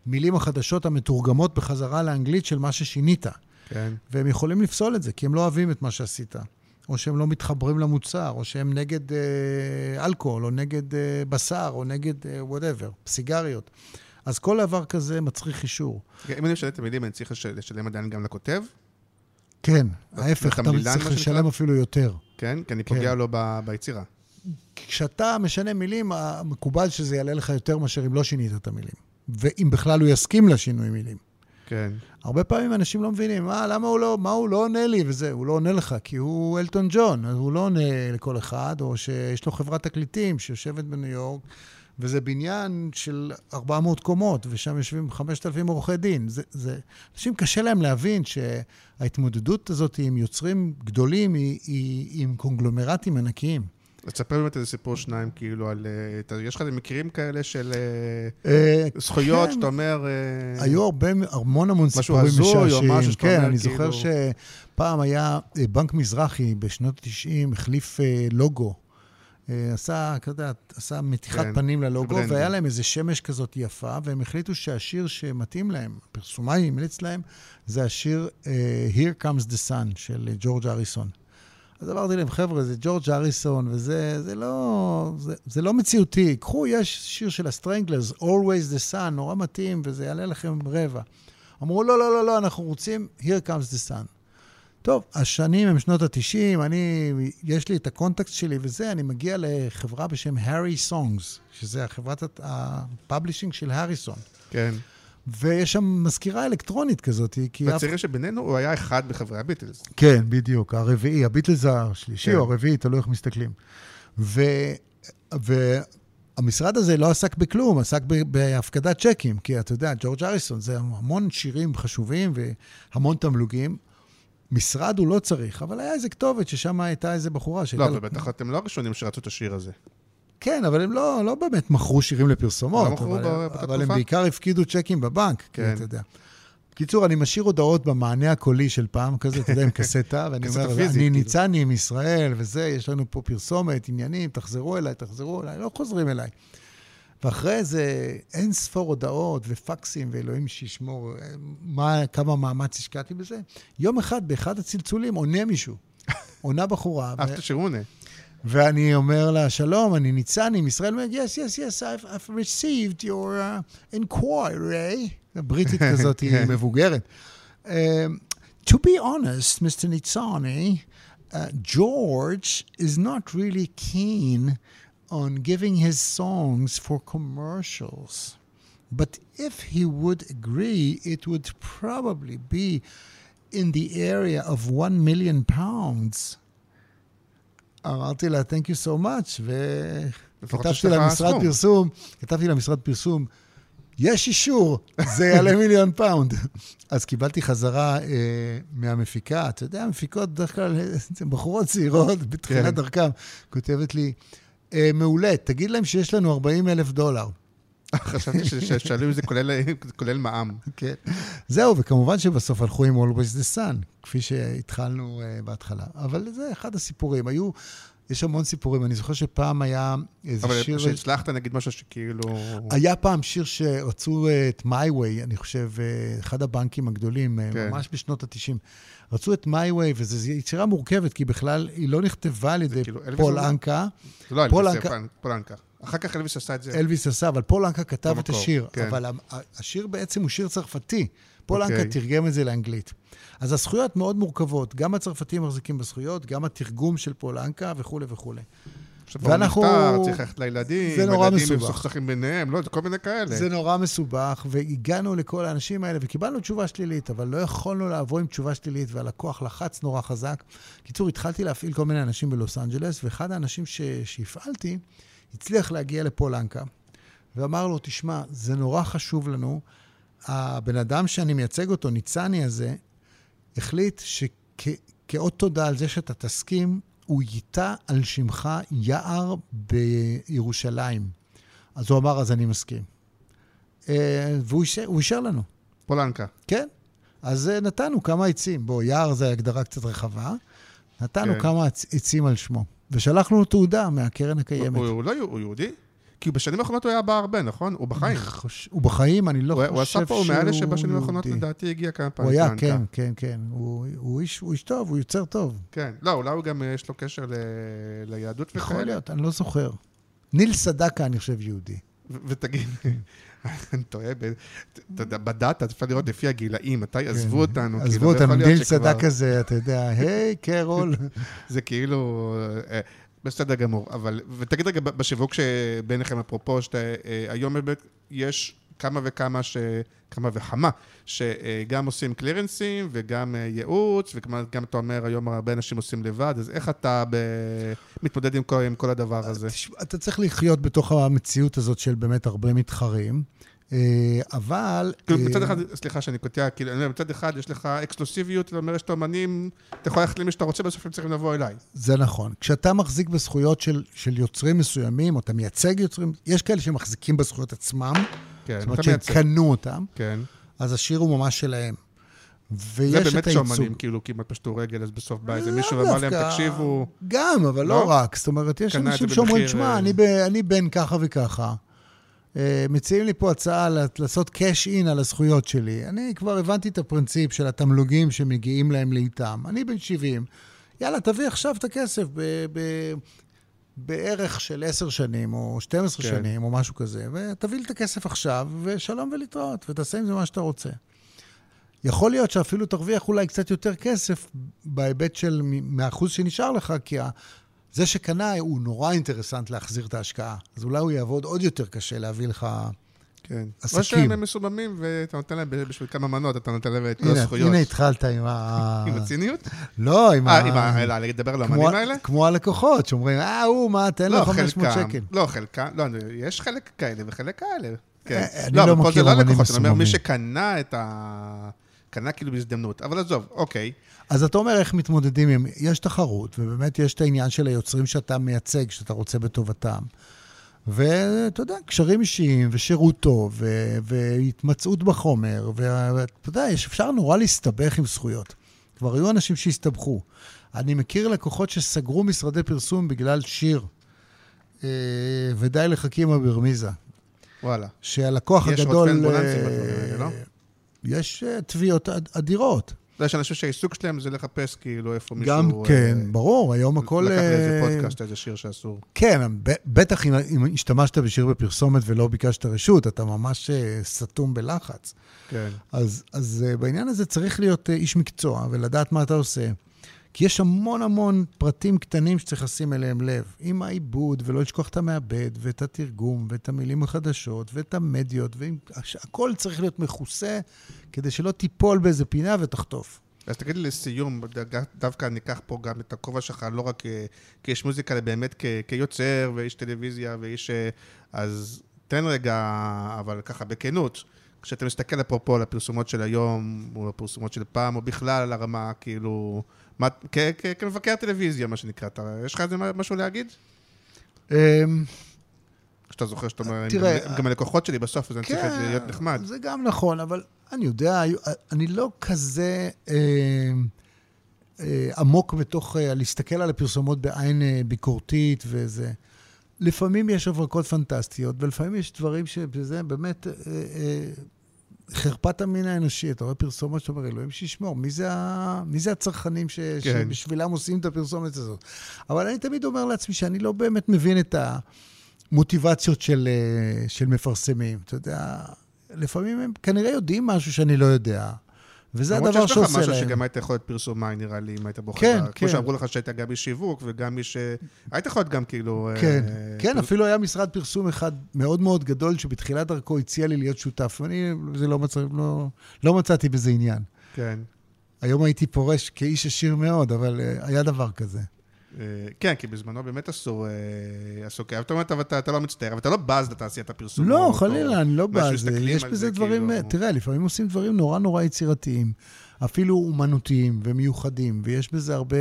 המילים החדשות המתורגמות בחזרה לאנגלית של מה ששינית. כן. והם יכולים לפסול את זה, כי הם לא אוהבים את מה שעשית. או שהם לא מתחברים למוצר, או שהם נגד אה, אלכוהול, או נגד אה, בשר, או נגד whatever, אה, סיגריות. אז כל דבר כזה מצריך אישור. אם אני משנה את המילים, אני צריך לש- לשלם עדיין גם לכותב, כן, ההפך, אתה צריך? לשלם אפילו יותר. כן? כי אני כן. פוגע לו ביצירה. כשאתה משנה מילים, מקובל שזה יעלה לך יותר מאשר אם לא שינית את המילים. ואם בכלל הוא יסכים לשינוי מילים. כן. הרבה פעמים אנשים לא מבינים, מה, למה הוא לא, מה הוא לא עונה לי וזה, הוא לא עונה לך, כי הוא אלטון ג'ון, אז הוא לא עונה לכל אחד, או שיש לו חברת תקליטים שיושבת בניו יורק, וזה בניין של 400 קומות, ושם יושבים 5,000 עורכי דין. זה, זה, אנשים קשה להם להבין שההתמודדות הזאת עם יוצרים גדולים היא, היא עם קונגלומרטים ענקיים. תספר באמת איזה סיפור שניים, כאילו, על... אה, יש לך מקרים כאלה של אה, אה, זכויות, כן. שאתה אומר... היו הרבה, המון המון משהו סיפורים הזוי או משעשעים. משהו שאתה כן, אומר, אני כאילו- זוכר שפעם היה בנק מזרחי בשנות ה-90, החליף לוגו. עשה, אתה יודע, עשה מתיחת כן, פנים ללוגו. והיה להם איזה שמש כזאת יפה, והם החליטו שהשיר שמתאים להם, הפרסומאי המליץ להם, זה השיר Here Comes the Sun של ג'ורג' הריסון. אז אמרתי להם, חבר'ה, זה ג'ורג' הריסון, וזה זה לא, זה, זה לא מציאותי. קחו, יש שיר של הסטרנגלרס, Always the Sun, נורא מתאים, וזה יעלה לכם רבע. אמרו, לא, לא, לא, לא, אנחנו רוצים Here comes the sun. טוב, השנים הם שנות ה-90, אני, יש לי את ה contacts שלי וזה, אני מגיע לחברה בשם Harrisongs, שזה החברת ה publishing של הריסון. כן. ויש שם מזכירה אלקטרונית כזאת, כי אף בצעירים שבינינו, הוא היה אחד מחברי הביטלס. כן, בדיוק, הרביעי, הביטלס השלישי כן. או הרביעי, תלוי איך מסתכלים. ו... והמשרד הזה לא עסק בכלום, עסק בהפקדת צ'קים, כי אתה יודע, ג'ורג' הריסון, זה המון שירים חשובים והמון תמלוגים. משרד הוא לא צריך, אבל היה איזה כתובת ששם הייתה איזה בחורה לא. אבל בטח אתם לא הראשונים שרצו את השיר הזה. כן, אבל הם לא, לא באמת מכרו שירים לפרסומות. לא מכרו אבל, ב- באותה אבל הם? בעיקר הפקידו צ'קים בבנק, כן. אתה יודע. בקיצור, אני משאיר הודעות במענה הקולי של פעם כזה, אתה יודע, עם קסטה, ואני אומר, אני כאילו." ניצני מישראל, וזה, יש לנו פה פרסומת, עניינים, תחזרו אליי, תחזרו אליי, לא חוזרים אליי. ואחרי זה אין ספור הודעות ופקסים, ואלוהים שישמור, מה, כמה מאמץ השקעתי בזה. יום אחד, באחד הצלצולים, עונה מישהו. עונה בחורה. ו- אהבת שירונה. ואני אומר לה, שלום, אני ניצני מישראל, אומרת, yes, yes, yes, I've, I've received your uh, inquiry. בריטית כזאת, היא כן. מבוגרת. Um, to be honest, Mr. Nitzani, uh, George is not really keen on giving his songs for commercials. But if he would agree, it would probably be in the area of one million pounds. אמרתי לה, Thank you so much, וכתבתי למשרד סכום. פרסום, כתבתי למשרד פרסום, יש אישור, זה יעלה מיליון pound. אז קיבלתי חזרה אה, מהמפיקה, אתה יודע, המפיקות בדרך כלל, אה, הן בחורות צעירות, בתחילת כן. דרכם, כותבת לי, אה, מעולה, תגיד להם שיש לנו 40 אלף דולר. חשבתי ששאלו אם זה כולל- מע"מ. כן. זהו, וכמובן שבסוף הלכו עם Always the Sun, כפי שהתחלנו uh, בהתחלה. אבל זה אחד הסיפורים. היו, יש המון סיפורים. אני זוכר שפעם היה איזה אבל שיר... שהצלחת, נגיד משהו שכאילו... היה פעם שיר שרצו אה, את My Way, אני חושב, אה, אחד הבנקים הגדולים, אה, כן. ממש בשנות ה-90. רצו את My Way, וזו יצירה מורכבת, כי בכלל היא לא נכתבה על ידי כאילו אלוויס פול? אנקה. זה לא אלוויס, זה פול אנקה. אחר כך אלוויס עשה את זה. אלוויס עשה, אבל פול אנקה כתב את במקור, השיר. כן. אבל השיר בעצם הוא שיר צרפתי. פול אוקיי. אנקה תרגם את זה לאנגלית. אז הזכויות מאוד מורכבות. גם הצרפתים מחזיקים בזכויות, גם התרגום של פול אנקה וכולי וכולי. ואנחנו- נפטר, צריך ללכת לילדים, זה נורא מסובך. מסוכסכים ביניהם, לא, זה כל מיני כאלה. זה נורא מסובך, והגענו לכל האנשים האלה וקיבלנו תשובה שלילית, אבל לא יכולנו לעבור עם תשובה שלילית, והלקוח לחץ נורא חזק. קיצור, התחלתי להפעיל כל מיני אנשים בלוס אנג'לס, ואחד האנשים ש... שהפעלתי הצליח להגיע לפול אנקה, ואמר לו, תשמע, זה נורא חשוב לנו. הבן אדם שאני מייצג אותו, ניצני הזה, החליט שכאות תודה על זה שאתה תסכים, הוא ייטע על שמך יער בירושלים. אז הוא אמר, אז אני מסכים. אה, והוא אישר- אישר לנו. פולנקה. כן. אז אה, נתנו כמה עצים. בוא, יער זה הגדרה קצת רחבה. נתנו כן. כמה עצ- עצים על שמו. ושלחנו לו תעודה מהקרן הקיימת. הוא הוא לא הוא יהודי? כי בשנים האחרונות הוא היה בא הרבה, נכון? הוא בחיים. חוש- הוא בחיים, אני לא הוא חושב הוא שהוא עשה פה, הוא מאלה שבשנים האחרונות. לדעתי הגיע כמה הוא פעמים. היה, פולנקה. כן, כן, כן. הוא הוא איש הוא איש טוב, הוא יוצר טוב. כן. לא, אולי הוא גם, אה, יש לו קשר ל- ליהדות וכאלה. יכול להיות, אני לא זוכר. ניל סדקה, אני חושב, יהודי. ותגיד, אני טועה, אתה יודע, בדאטה אפשר לראות לפי הגילאים, מתי עזבו אותנו. כן. עזבו כאילו, לא אותנו, יכול להיות ניל שכבר- סדקה זה, אתה יודע, היי, קרול. זה כאילו... אה, בסדר גמור, אבל... ותגיד רגע, בשיווק שביניכם, אפרופו, שאתה... אה, היום באמת יש כמה וכמה ש... כמה וכמה, שגם עושים קלירנסים וגם אה, ייעוץ, וגם אתה אומר, היום הרבה אנשים עושים לבד, אז איך אתה ב... מתמודד עם כל, עם כל הדבר הזה? תשמע, אתה צריך לחיות בתוך המציאות הזאת של באמת הרבה מתחרים, אה, אבל... כאילו אה, מצד אחד, סליחה שאני קוטע, כאילו, אני אומר, מצד אחד יש לך אקסקלוסיביות, אתה אומר, יש את האמנים, אתה יכול ללכת למי שאתה רוצה, בסוף הם צריכים לבוא אליי. זה נכון. כשאתה מחזיק בזכויות של, של יוצרים מסוימים, או אתה מייצג יוצרים, יש כאלה שמחזיקים בזכויות עצמם, כן, זאת אומרת שהם. קנו אותם, כן. אז השיר הוא ממש שלהם. ויש זה את באמת הייצוג. שאומנים, כאילו, כמעט פשטו רגל, אז בסוף בא איזה לאו מישהו ואמר להם. תקשיבו, גם, אבל לא, לא? רק. זאת אומרת, יש אנשים זה שאומרים, במחיר, שמע, אה, אני, אני בן ככה וככה. אה, מציעים לי פה הצעה לעשות cash in על הזכויות שלי. אני כבר הבנתי את הפרינציפ של התמלוגים שמגיעים להם לאיתם. אני בן 70. יאללה, תביא עכשיו את הכסף ב- ב- בערך של 10 שנים, או 12 כן. שנים, או משהו כזה, ותביא לי את הכסף עכשיו, ושלום ולהתראות, ותעשה עם זה מה שאתה רוצה. יכול להיות שאפילו תרוויח אולי קצת יותר כסף בהיבט של מהאחוז שנשאר לך, כי זה שקנה הוא נורא אינטרסנט להחזיר את ההשקעה. אז אולי הוא יעבוד עוד יותר קשה להביא לך... כן. עסקים. או שהם מסוממים ואתה נותן להם בשביל כמה מנות, אתה נותן להם את כל הזכויות. הנה התחלת עם ה... עם הציניות? לא, עם אה, עם ה... אלא, לדבר על האמנים האלה? כמו הלקוחות, שאומרים, אה, הוא, מה, תן לו לא, 500 חלקם, שקל. לא, חלקם, לא, יש חלק כאלה וחלק כאלה. כן. אה, אני לא, לא פה מכיר זה לא אמנים לקוחות, אני אומר, מי. שקנה את ה... קנה כאילו בהזדמנות. אבל עזוב, אוקיי. אז אתה אומר איך מתמודדים עם... יש תחרות, ובאמת יש את העניין של היוצרים שאתה מייצג, שאתה רוצה בטובתם. ואתה יודע, קשרים אישיים, ושירות טוב, ו- והתמצאות בחומר, ואתה יודע, יש, אפשר נורא להסתבך עם זכויות. כבר היו אנשים שהסתבכו. אני מכיר לקוחות שסגרו משרדי פרסום בגלל שיר, אה, ודי לחכימה ברמיזה. וואלה. שהלקוח יש עוד הגדול... פנבולנסים אה, בדברים האלה, לא? יש אה, תביעות אד- אדירות. לא, יש אנשים שהעיסוק שלהם זה לחפש כאילו איפה מישהו... גם אה, כן, ברור, היום הכל... לקח לאיזה אה, פודקאסט איזה שיר שאסור. כן, בטח אם, אם השתמשת בשיר בפרסומת ולא ביקשת רשות, אתה ממש אה, סתום בלחץ. כן. אז, אז אה, בעניין הזה צריך להיות אה, איש מקצוע ולדעת מה אתה עושה. כי יש המון המון פרטים קטנים שצריך לשים אליהם לב. עם העיבוד, ולא לשכוח את המעבד, ואת התרגום, ואת המילים החדשות, ואת המדיות, והכל צריך להיות מכוסה, כדי שלא תיפול באיזה פינה ותחטוף. אז תגיד לי לסיום, דו- דווקא ניקח פה גם את הכובע שלך, לא רק כ- כאיש מוזיקה, אלא באמת כיוצר ואיש טלוויזיה ואיש... אה, אז תן רגע, אבל ככה בכנות, כשאתה מסתכל אפרופו על הפרסומות של היום, או הפרסומות של פעם, או בכלל על הרמה, כאילו... מה- כ- כ- כמבקר טלוויזיה, מה שנקרא, אתה- יש לך איזה משהו להגיד? אמ, שאתה זוכר שאתה אומר, תראה, גם- הלקוחות שלי בסוף, אז אני צריך להיות נחמד. זה גם נכון, אבל אני יודע, אני לא כזה אה, אה, עמוק בתוך, אה, להסתכל על הפרסומות בעין אה, ביקורתית וזה. לפעמים יש הברקות פנטסטיות, ולפעמים יש דברים שזה באמת אה, אה, חרפת המין האנושי. אתה רואה פרסומת שאתה אומר, אלוהים שישמור, מי זה, ה... מי זה הצרכנים ש... כן. שבשבילם עושים את הפרסומת הזאת? אבל אני תמיד אומר לעצמי שאני לא באמת מבין את המוטיבציות של, אה, של מפרסמים. אתה יודע, לפעמים הם כנראה יודעים משהו שאני לא יודע, וזה הדבר למרות שיש לך שעושה משהו להם. שגם היית יכול להיות פרסומאי, נראה לי, אם היית בוחר. כן. כן. כמו שאמרו לך שהיית גם איש שיווק וגם איש... אה, היית יכול להיות גם כאילו... אה, כן, כן, פר- אפילו היה משרד פרסום אחד מאוד מאוד גדול, שבתחילת דרכו הציע לי להיות שותף, ואני זה לא, לא, לא מצאתי בזה עניין. כן. היום הייתי פורש כאיש עשיר מאוד, אבל uh, היה דבר כזה. אה, כן, כי בזמנו באמת עשו, עשו כאב. זאת אומרת, אבל אתה, אתה לא מצטער, אבל אתה לא בז לתעשיית הפרסומות. לא, חלילה, אני לא. שמסתכלים יש בזה זה דברים, כאילו- תראה, לפעמים עושים דברים נורא נורא יצירתיים, אפילו אומנותיים ומיוחדים, ויש בזה הרבה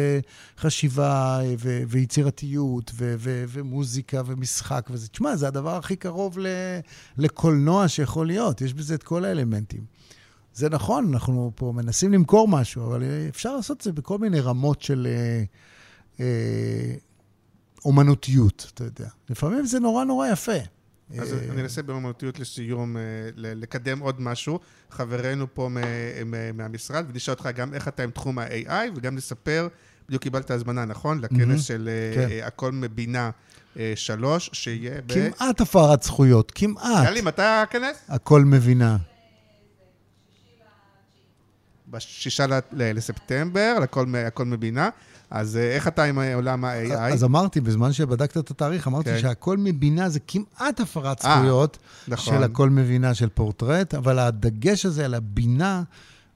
חשיבה אה, ו- ויצירתיות ו- ו- ומוזיקה ומשחק וזה. תשמע, זה הדבר הכי קרוב ל- לקולנוע שיכול להיות, יש בזה את כל האלמנטים. זה נכון, אנחנו פה מנסים למכור משהו, אבל אה, אפשר לעשות את זה בכל מיני רמות של אה, אומנותיות, אתה יודע. לפעמים זה נורא נורא יפה. אז אה, אני אנסה באמנותיות לסיום אה, לקדם עוד משהו. חברנו פה מ- מהמשרד, ונשאל אותך גם איך אתה עם תחום ה-AI, וגם לספר, בדיוק קיבלת הזמנה, נכון? לכנס של אה, כן. אה, הכל מבינה אה, שלוש, שיהיה ב... כמעט הפרת זכויות, כמעט. יאללה, מתי הכנס? הכל מבינה. בשישה לספטמבר, לכל הכל מבינה. אז אה, איך אתה עם עולם ה-AI? אז אמרתי, בזמן שבדקת את התאריך, אמרתי כן. שהכל מבינה זה כמעט הפרת אה, זכויות נכון. של הכל מבינה של פורטרט, אבל הדגש הזה על הבינה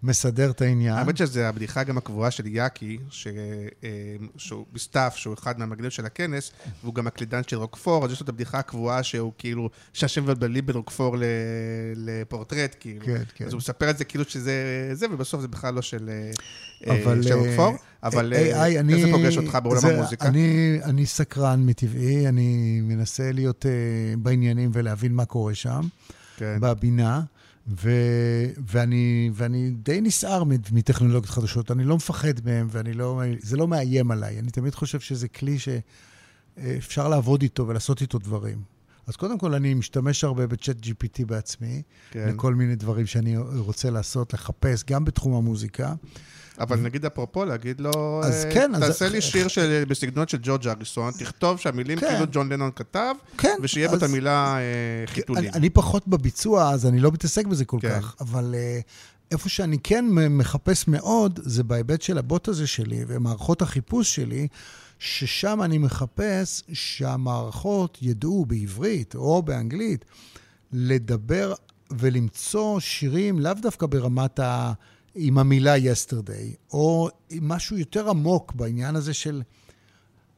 מסדר את העניין. האמת שזה הבדיחה גם הקבועה של יאקי, ש... אה, שהוא בסתיו, שהוא אחד מהמגנים של הכנס, והוא גם הקלידן של רוקפור, אז יש לו את הבדיחה הקבועה שהוא כאילו, שהשם מבלבלים בין רוקפור ל... לפורטרט, כאילו. כן, כן. אז הוא מספר את זה כאילו שזה זה, ובסוף זה בכלל לא של, אבל, של אה, רוקפור. אבל AI, אה, אני- איך זה פוגש אותך בעולם זה- המוזיקה? אני, אני סקרן מטבעי, אני מנסה להיות uh, בעניינים ולהבין מה קורה שם, כן. בבינה, ו, ואני, ואני די נסער מטכנולוגיות חדשות. אני לא מפחד מהם, ואני לא, זה לא מאיים עליי. אני תמיד חושב שזה כלי שאפשר לעבוד איתו ולעשות איתו דברים. אז קודם כל, אני משתמש הרבה בצ'אט GPT בעצמי, כן. לכל מיני דברים שאני רוצה לעשות, לחפש, גם בתחום המוזיקה. אבל נגיד אפרופו, להגיד לו, אז אה, כן, אז- תעשה לי שיר של- בסגנון של ג'ורג' אריסון, תכתוב שהמילים כן. כאילו ג'ון לנון כתב, כן, ושיהיה בו את אז- המילה אה, אני, חיתולים. אני פחות בביצוע, אז אני לא מתעסק בזה כל כן. כך, אבל uh, איפה שאני כן מחפש מאוד, זה בהיבט של הבוט הזה שלי ומערכות החיפוש שלי, ששם אני מחפש שהמערכות ידעו בעברית או באנגלית לדבר ולמצוא שירים לאו דווקא ברמת ה... עם המילה yesterday, או עם משהו יותר עמוק בעניין הזה של...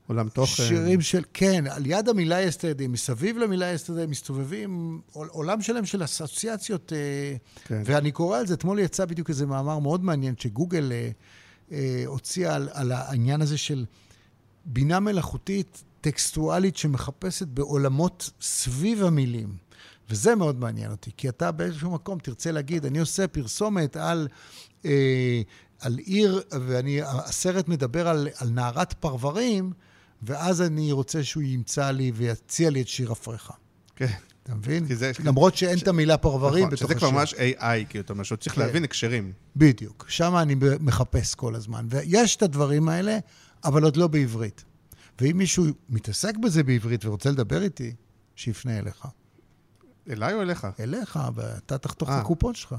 עולם תוכן. שירים של, כן, על יד המילה יסטרדי, מסביב למילה יסטרדי, מסתובבים עול- עולם שלם של אסוציאציות. אה, כן. ואני קורא על זה, אתמול יצא בדיוק איזה מאמר מאוד מעניין, שגוגל אה, אה, הוציאה על, על העניין הזה של בינה מלאכותית טקסטואלית שמחפשת בעולמות סביב המילים. וזה מאוד מעניין אותי, כי אתה באיזשהו מקום תרצה להגיד, אני עושה פרסומת על, אה, על עיר, והסרט מדבר על, על נערת פרברים, ואז אני רוצה שהוא ימצא לי ויציע לי את שיר אפרך. כן. אתה מבין? כי זה- למרות שאין את המילה פרברים נכון, בתוך שזה כבר השיר. ממש AI, כאילו, אתה אומר, שהוא צריך כן. להבין הקשרים. בדיוק. שם אני מחפש כל הזמן. ויש את הדברים האלה, אבל עוד לא בעברית. ואם מישהו מתעסק בזה בעברית ורוצה לדבר איתי, שיפנה אליך. אליי או אליך? אליך, ואתה תחתוך אה. את הקופון שלך.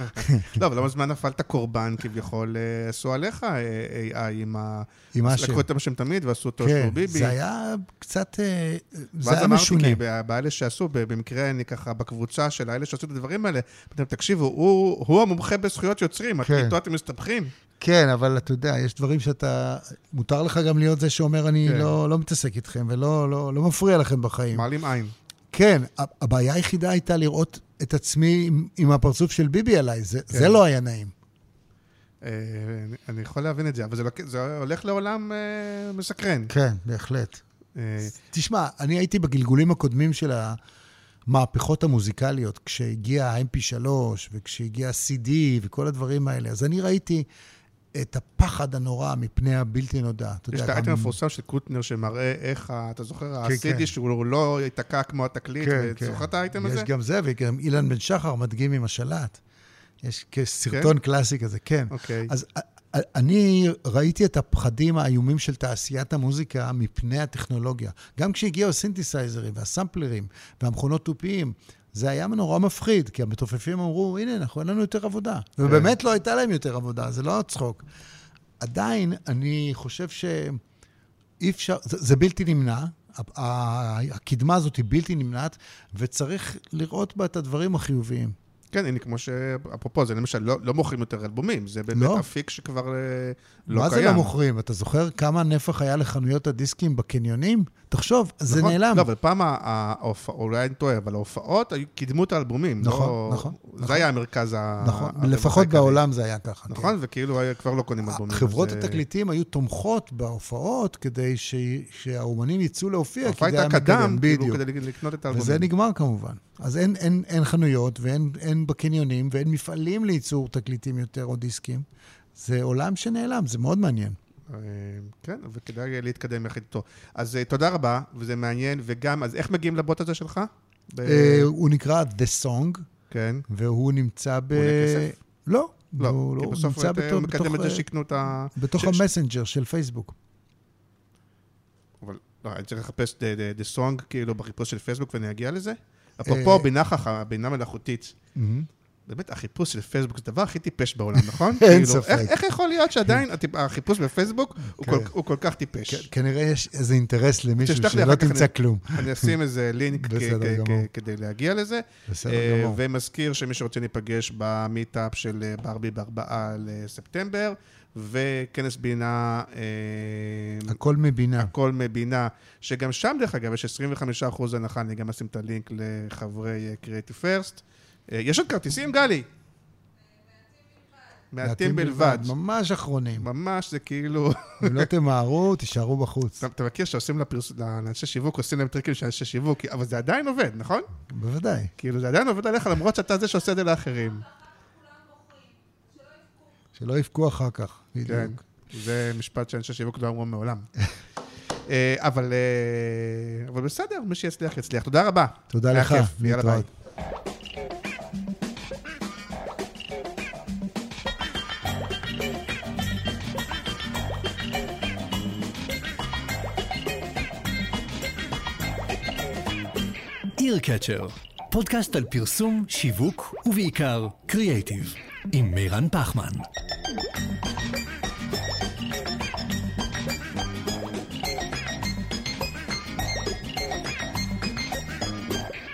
לא, אבל לא מזמן נפלת קורבן, כביכול, אה, עשו עליך אה, AI עם ה... עם ש... לקחו את השם תמיד ועשו אותו כן, שהוא ביבי. זה היה קצת... אה, זה ואז היה אמרתי, משונה. כי ב- באלה שעשו, במקרה אני ככה בקבוצה של האלה שעשו את הדברים האלה, אמרתי להם, תקשיבו, הוא הוא המומחה בזכויות יוצרים, כן. איתו אתם מסתבכים. כן, אבל אתה יודע, יש דברים שאתה... מותר לך גם להיות זה שאומר, אני כן. לא, לא מתעסק איתכם ולא לא, לא מפריע לכם בחיים. מעלים עין. כן, הבעיה היחידה הייתה לראות את עצמי עם, עם הפרצוף של ביבי עליי, זה, כן. זה לא היה נעים. אה, אני- אני יכול להבין את זה, אבל זה לוק- זה הולך לעולם אה, מסקרן. כן, בהחלט. אה, תשמע, אני הייתי בגלגולים הקודמים של המהפכות המוזיקליות, כשהגיע ה-MP3 וכשהגיע ה-CD וכל הדברים האלה, אז אני ראיתי את הפחד הנורא מפני הבלתי נודע. יש יודע, את האייטם גם- המפורסם של קוטנר שמראה איך, אתה זוכר, כן, ה-CD כן. שהוא לא ייתקע כמו התקליט, כן, אתה כן. זוכר את האייטם הזה? יש גם זה, וגם אילן בן שחר מדגים עם השלט. יש סרטון קלאסי כזה, כן. אוקיי. אז א- א- אני ראיתי את הפחדים האיומים של תעשיית המוזיקה מפני הטכנולוגיה. גם כשהגיעו הסינתסייזרים והסמפלרים והמכונות תופיים, זה היה נורא מפחיד, כי המתופפים אמרו, הנה, אנחנו, אין לנו יותר עבודה. ובאמת לא הייתה להם יותר עבודה, זה לא צחוק. עדיין, אני חושב שאי אפשר, זה, זה בלתי נמנע, הקדמה הזאת היא בלתי נמנעת, וצריך לראות בה את הדברים החיוביים. כן, הנה, כמו ש... אפרופו, זה למשל, לא, לא מוכרים יותר אלבומים, זה באמת לא. אפיק שכבר אה, לא מה קיים. זה לא מוכרים? אתה זוכר כמה נפח היה לחנויות הדיסקים בקניונים? תחשוב, זה נכון? נעלם. לא, אבל פעם, ה- ההופ- אולי אני טועה, אבל ההופעות קידמו את האלבומים. נכון, לא... נכון, זה נכון. היה המרכז ה... נכון, לפחות העיקרי. בעולם זה היה ככה. כן. נכון, וכאילו היה- כבר לא קונים אלבומים. חברות אז, אה, התקליטים היו תומכות בהופעות כדי ש... שהאומנים יצאו להופיע, ההופעה כי זה היה הייתה קדם, כאילו. כדי לקנות את האלבומים. וזה נגמר כמובן. אז אין, אין, אין חנויות ואין אין בקניונים ואין מפעלים לייצור תקליטים יותר או דיסקים. זה עולם שנעלם, זה מאוד מעניין. אה, כן, וכדאי להתקדם יחד איתו. אז אה, תודה רבה, וזה מעניין, וגם, אז איך מגיעים לבוט הזה שלך? אה, הוא נקרא The Song, כן. והוא נמצא ב... הוא עולה כסף? לא, לא, הוא כי בסוף מקדם את זה שיקנו את ה... בתוך המסנג'ר של פייסבוק. אבל לא, אני צריך לחפש the song כאילו בחיפוש של פייסבוק ואני אגיע לזה? אפרופו אה, בינה חכמה, בינה מלאכותית. באמת, החיפוש של פייסבוק זה הדבר הכי טיפש בעולם, נכון? אין כאילו, ספק. איך- יכול להיות שעדיין הטיפ- החיפוש בפייסבוק הוא כן. כל- כל כך טיפש? כנראה יש איזה אינטרס למישהו שלא תמצא כלום. אני אשים איזה לינק כדי להגיע לזה. בסדר אה, גמור. ומזכיר שמי שרוצה להיפגש במיטאפ של ברבי בארבעה לספטמבר, וכנס בינה, אה, הכל מבינה. הכל מבינה, שגם שם דרך אגב יש 25% הנחה, אני גם אשים את הלינק לחברי קריאיטיב פרסט. יש עוד כרטיסים, גלי? מעטים בלבד. ממש אחרונים. ממש, זה כאילו... אם לא תמהרו, תישארו בחוץ. אתה- מכיר שעושים לאנשי שיווק, עושים להם טריקים של אנשי שיווק, אבל זה עדיין עובד, נכון? בוודאי. כאילו, זה עדיין עובד עליך, למרות שאתה זה שעושה את זה לאחרים. שלא יבכו אחר כך. כן, בדיוק. זה משפט שאנשי שיווק לא אמרו מעולם. אה, אבל אה, אבל בסדר, מי שיצליח, יצליח. תודה רבה. תודה לך, יאללה ביי. פודקאסט על פרסום, שיווק ובעיקר קריאייטיב, עם מירן פחמן.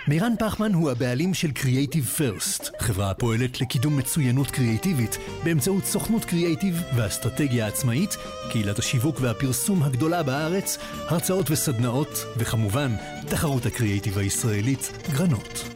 מירן פחמן הוא הבעלים של Creative First, חברה הפועלת לקידום מצוינות קריאיטיבית באמצעות סוכנות קריאיטיב ואסטרטגיה עצמאית, קהילת השיווק והפרסום הגדולה בארץ, הרצאות וסדנאות, וכמובן, תחרות הקריאיטיב הישראלית, גרנות.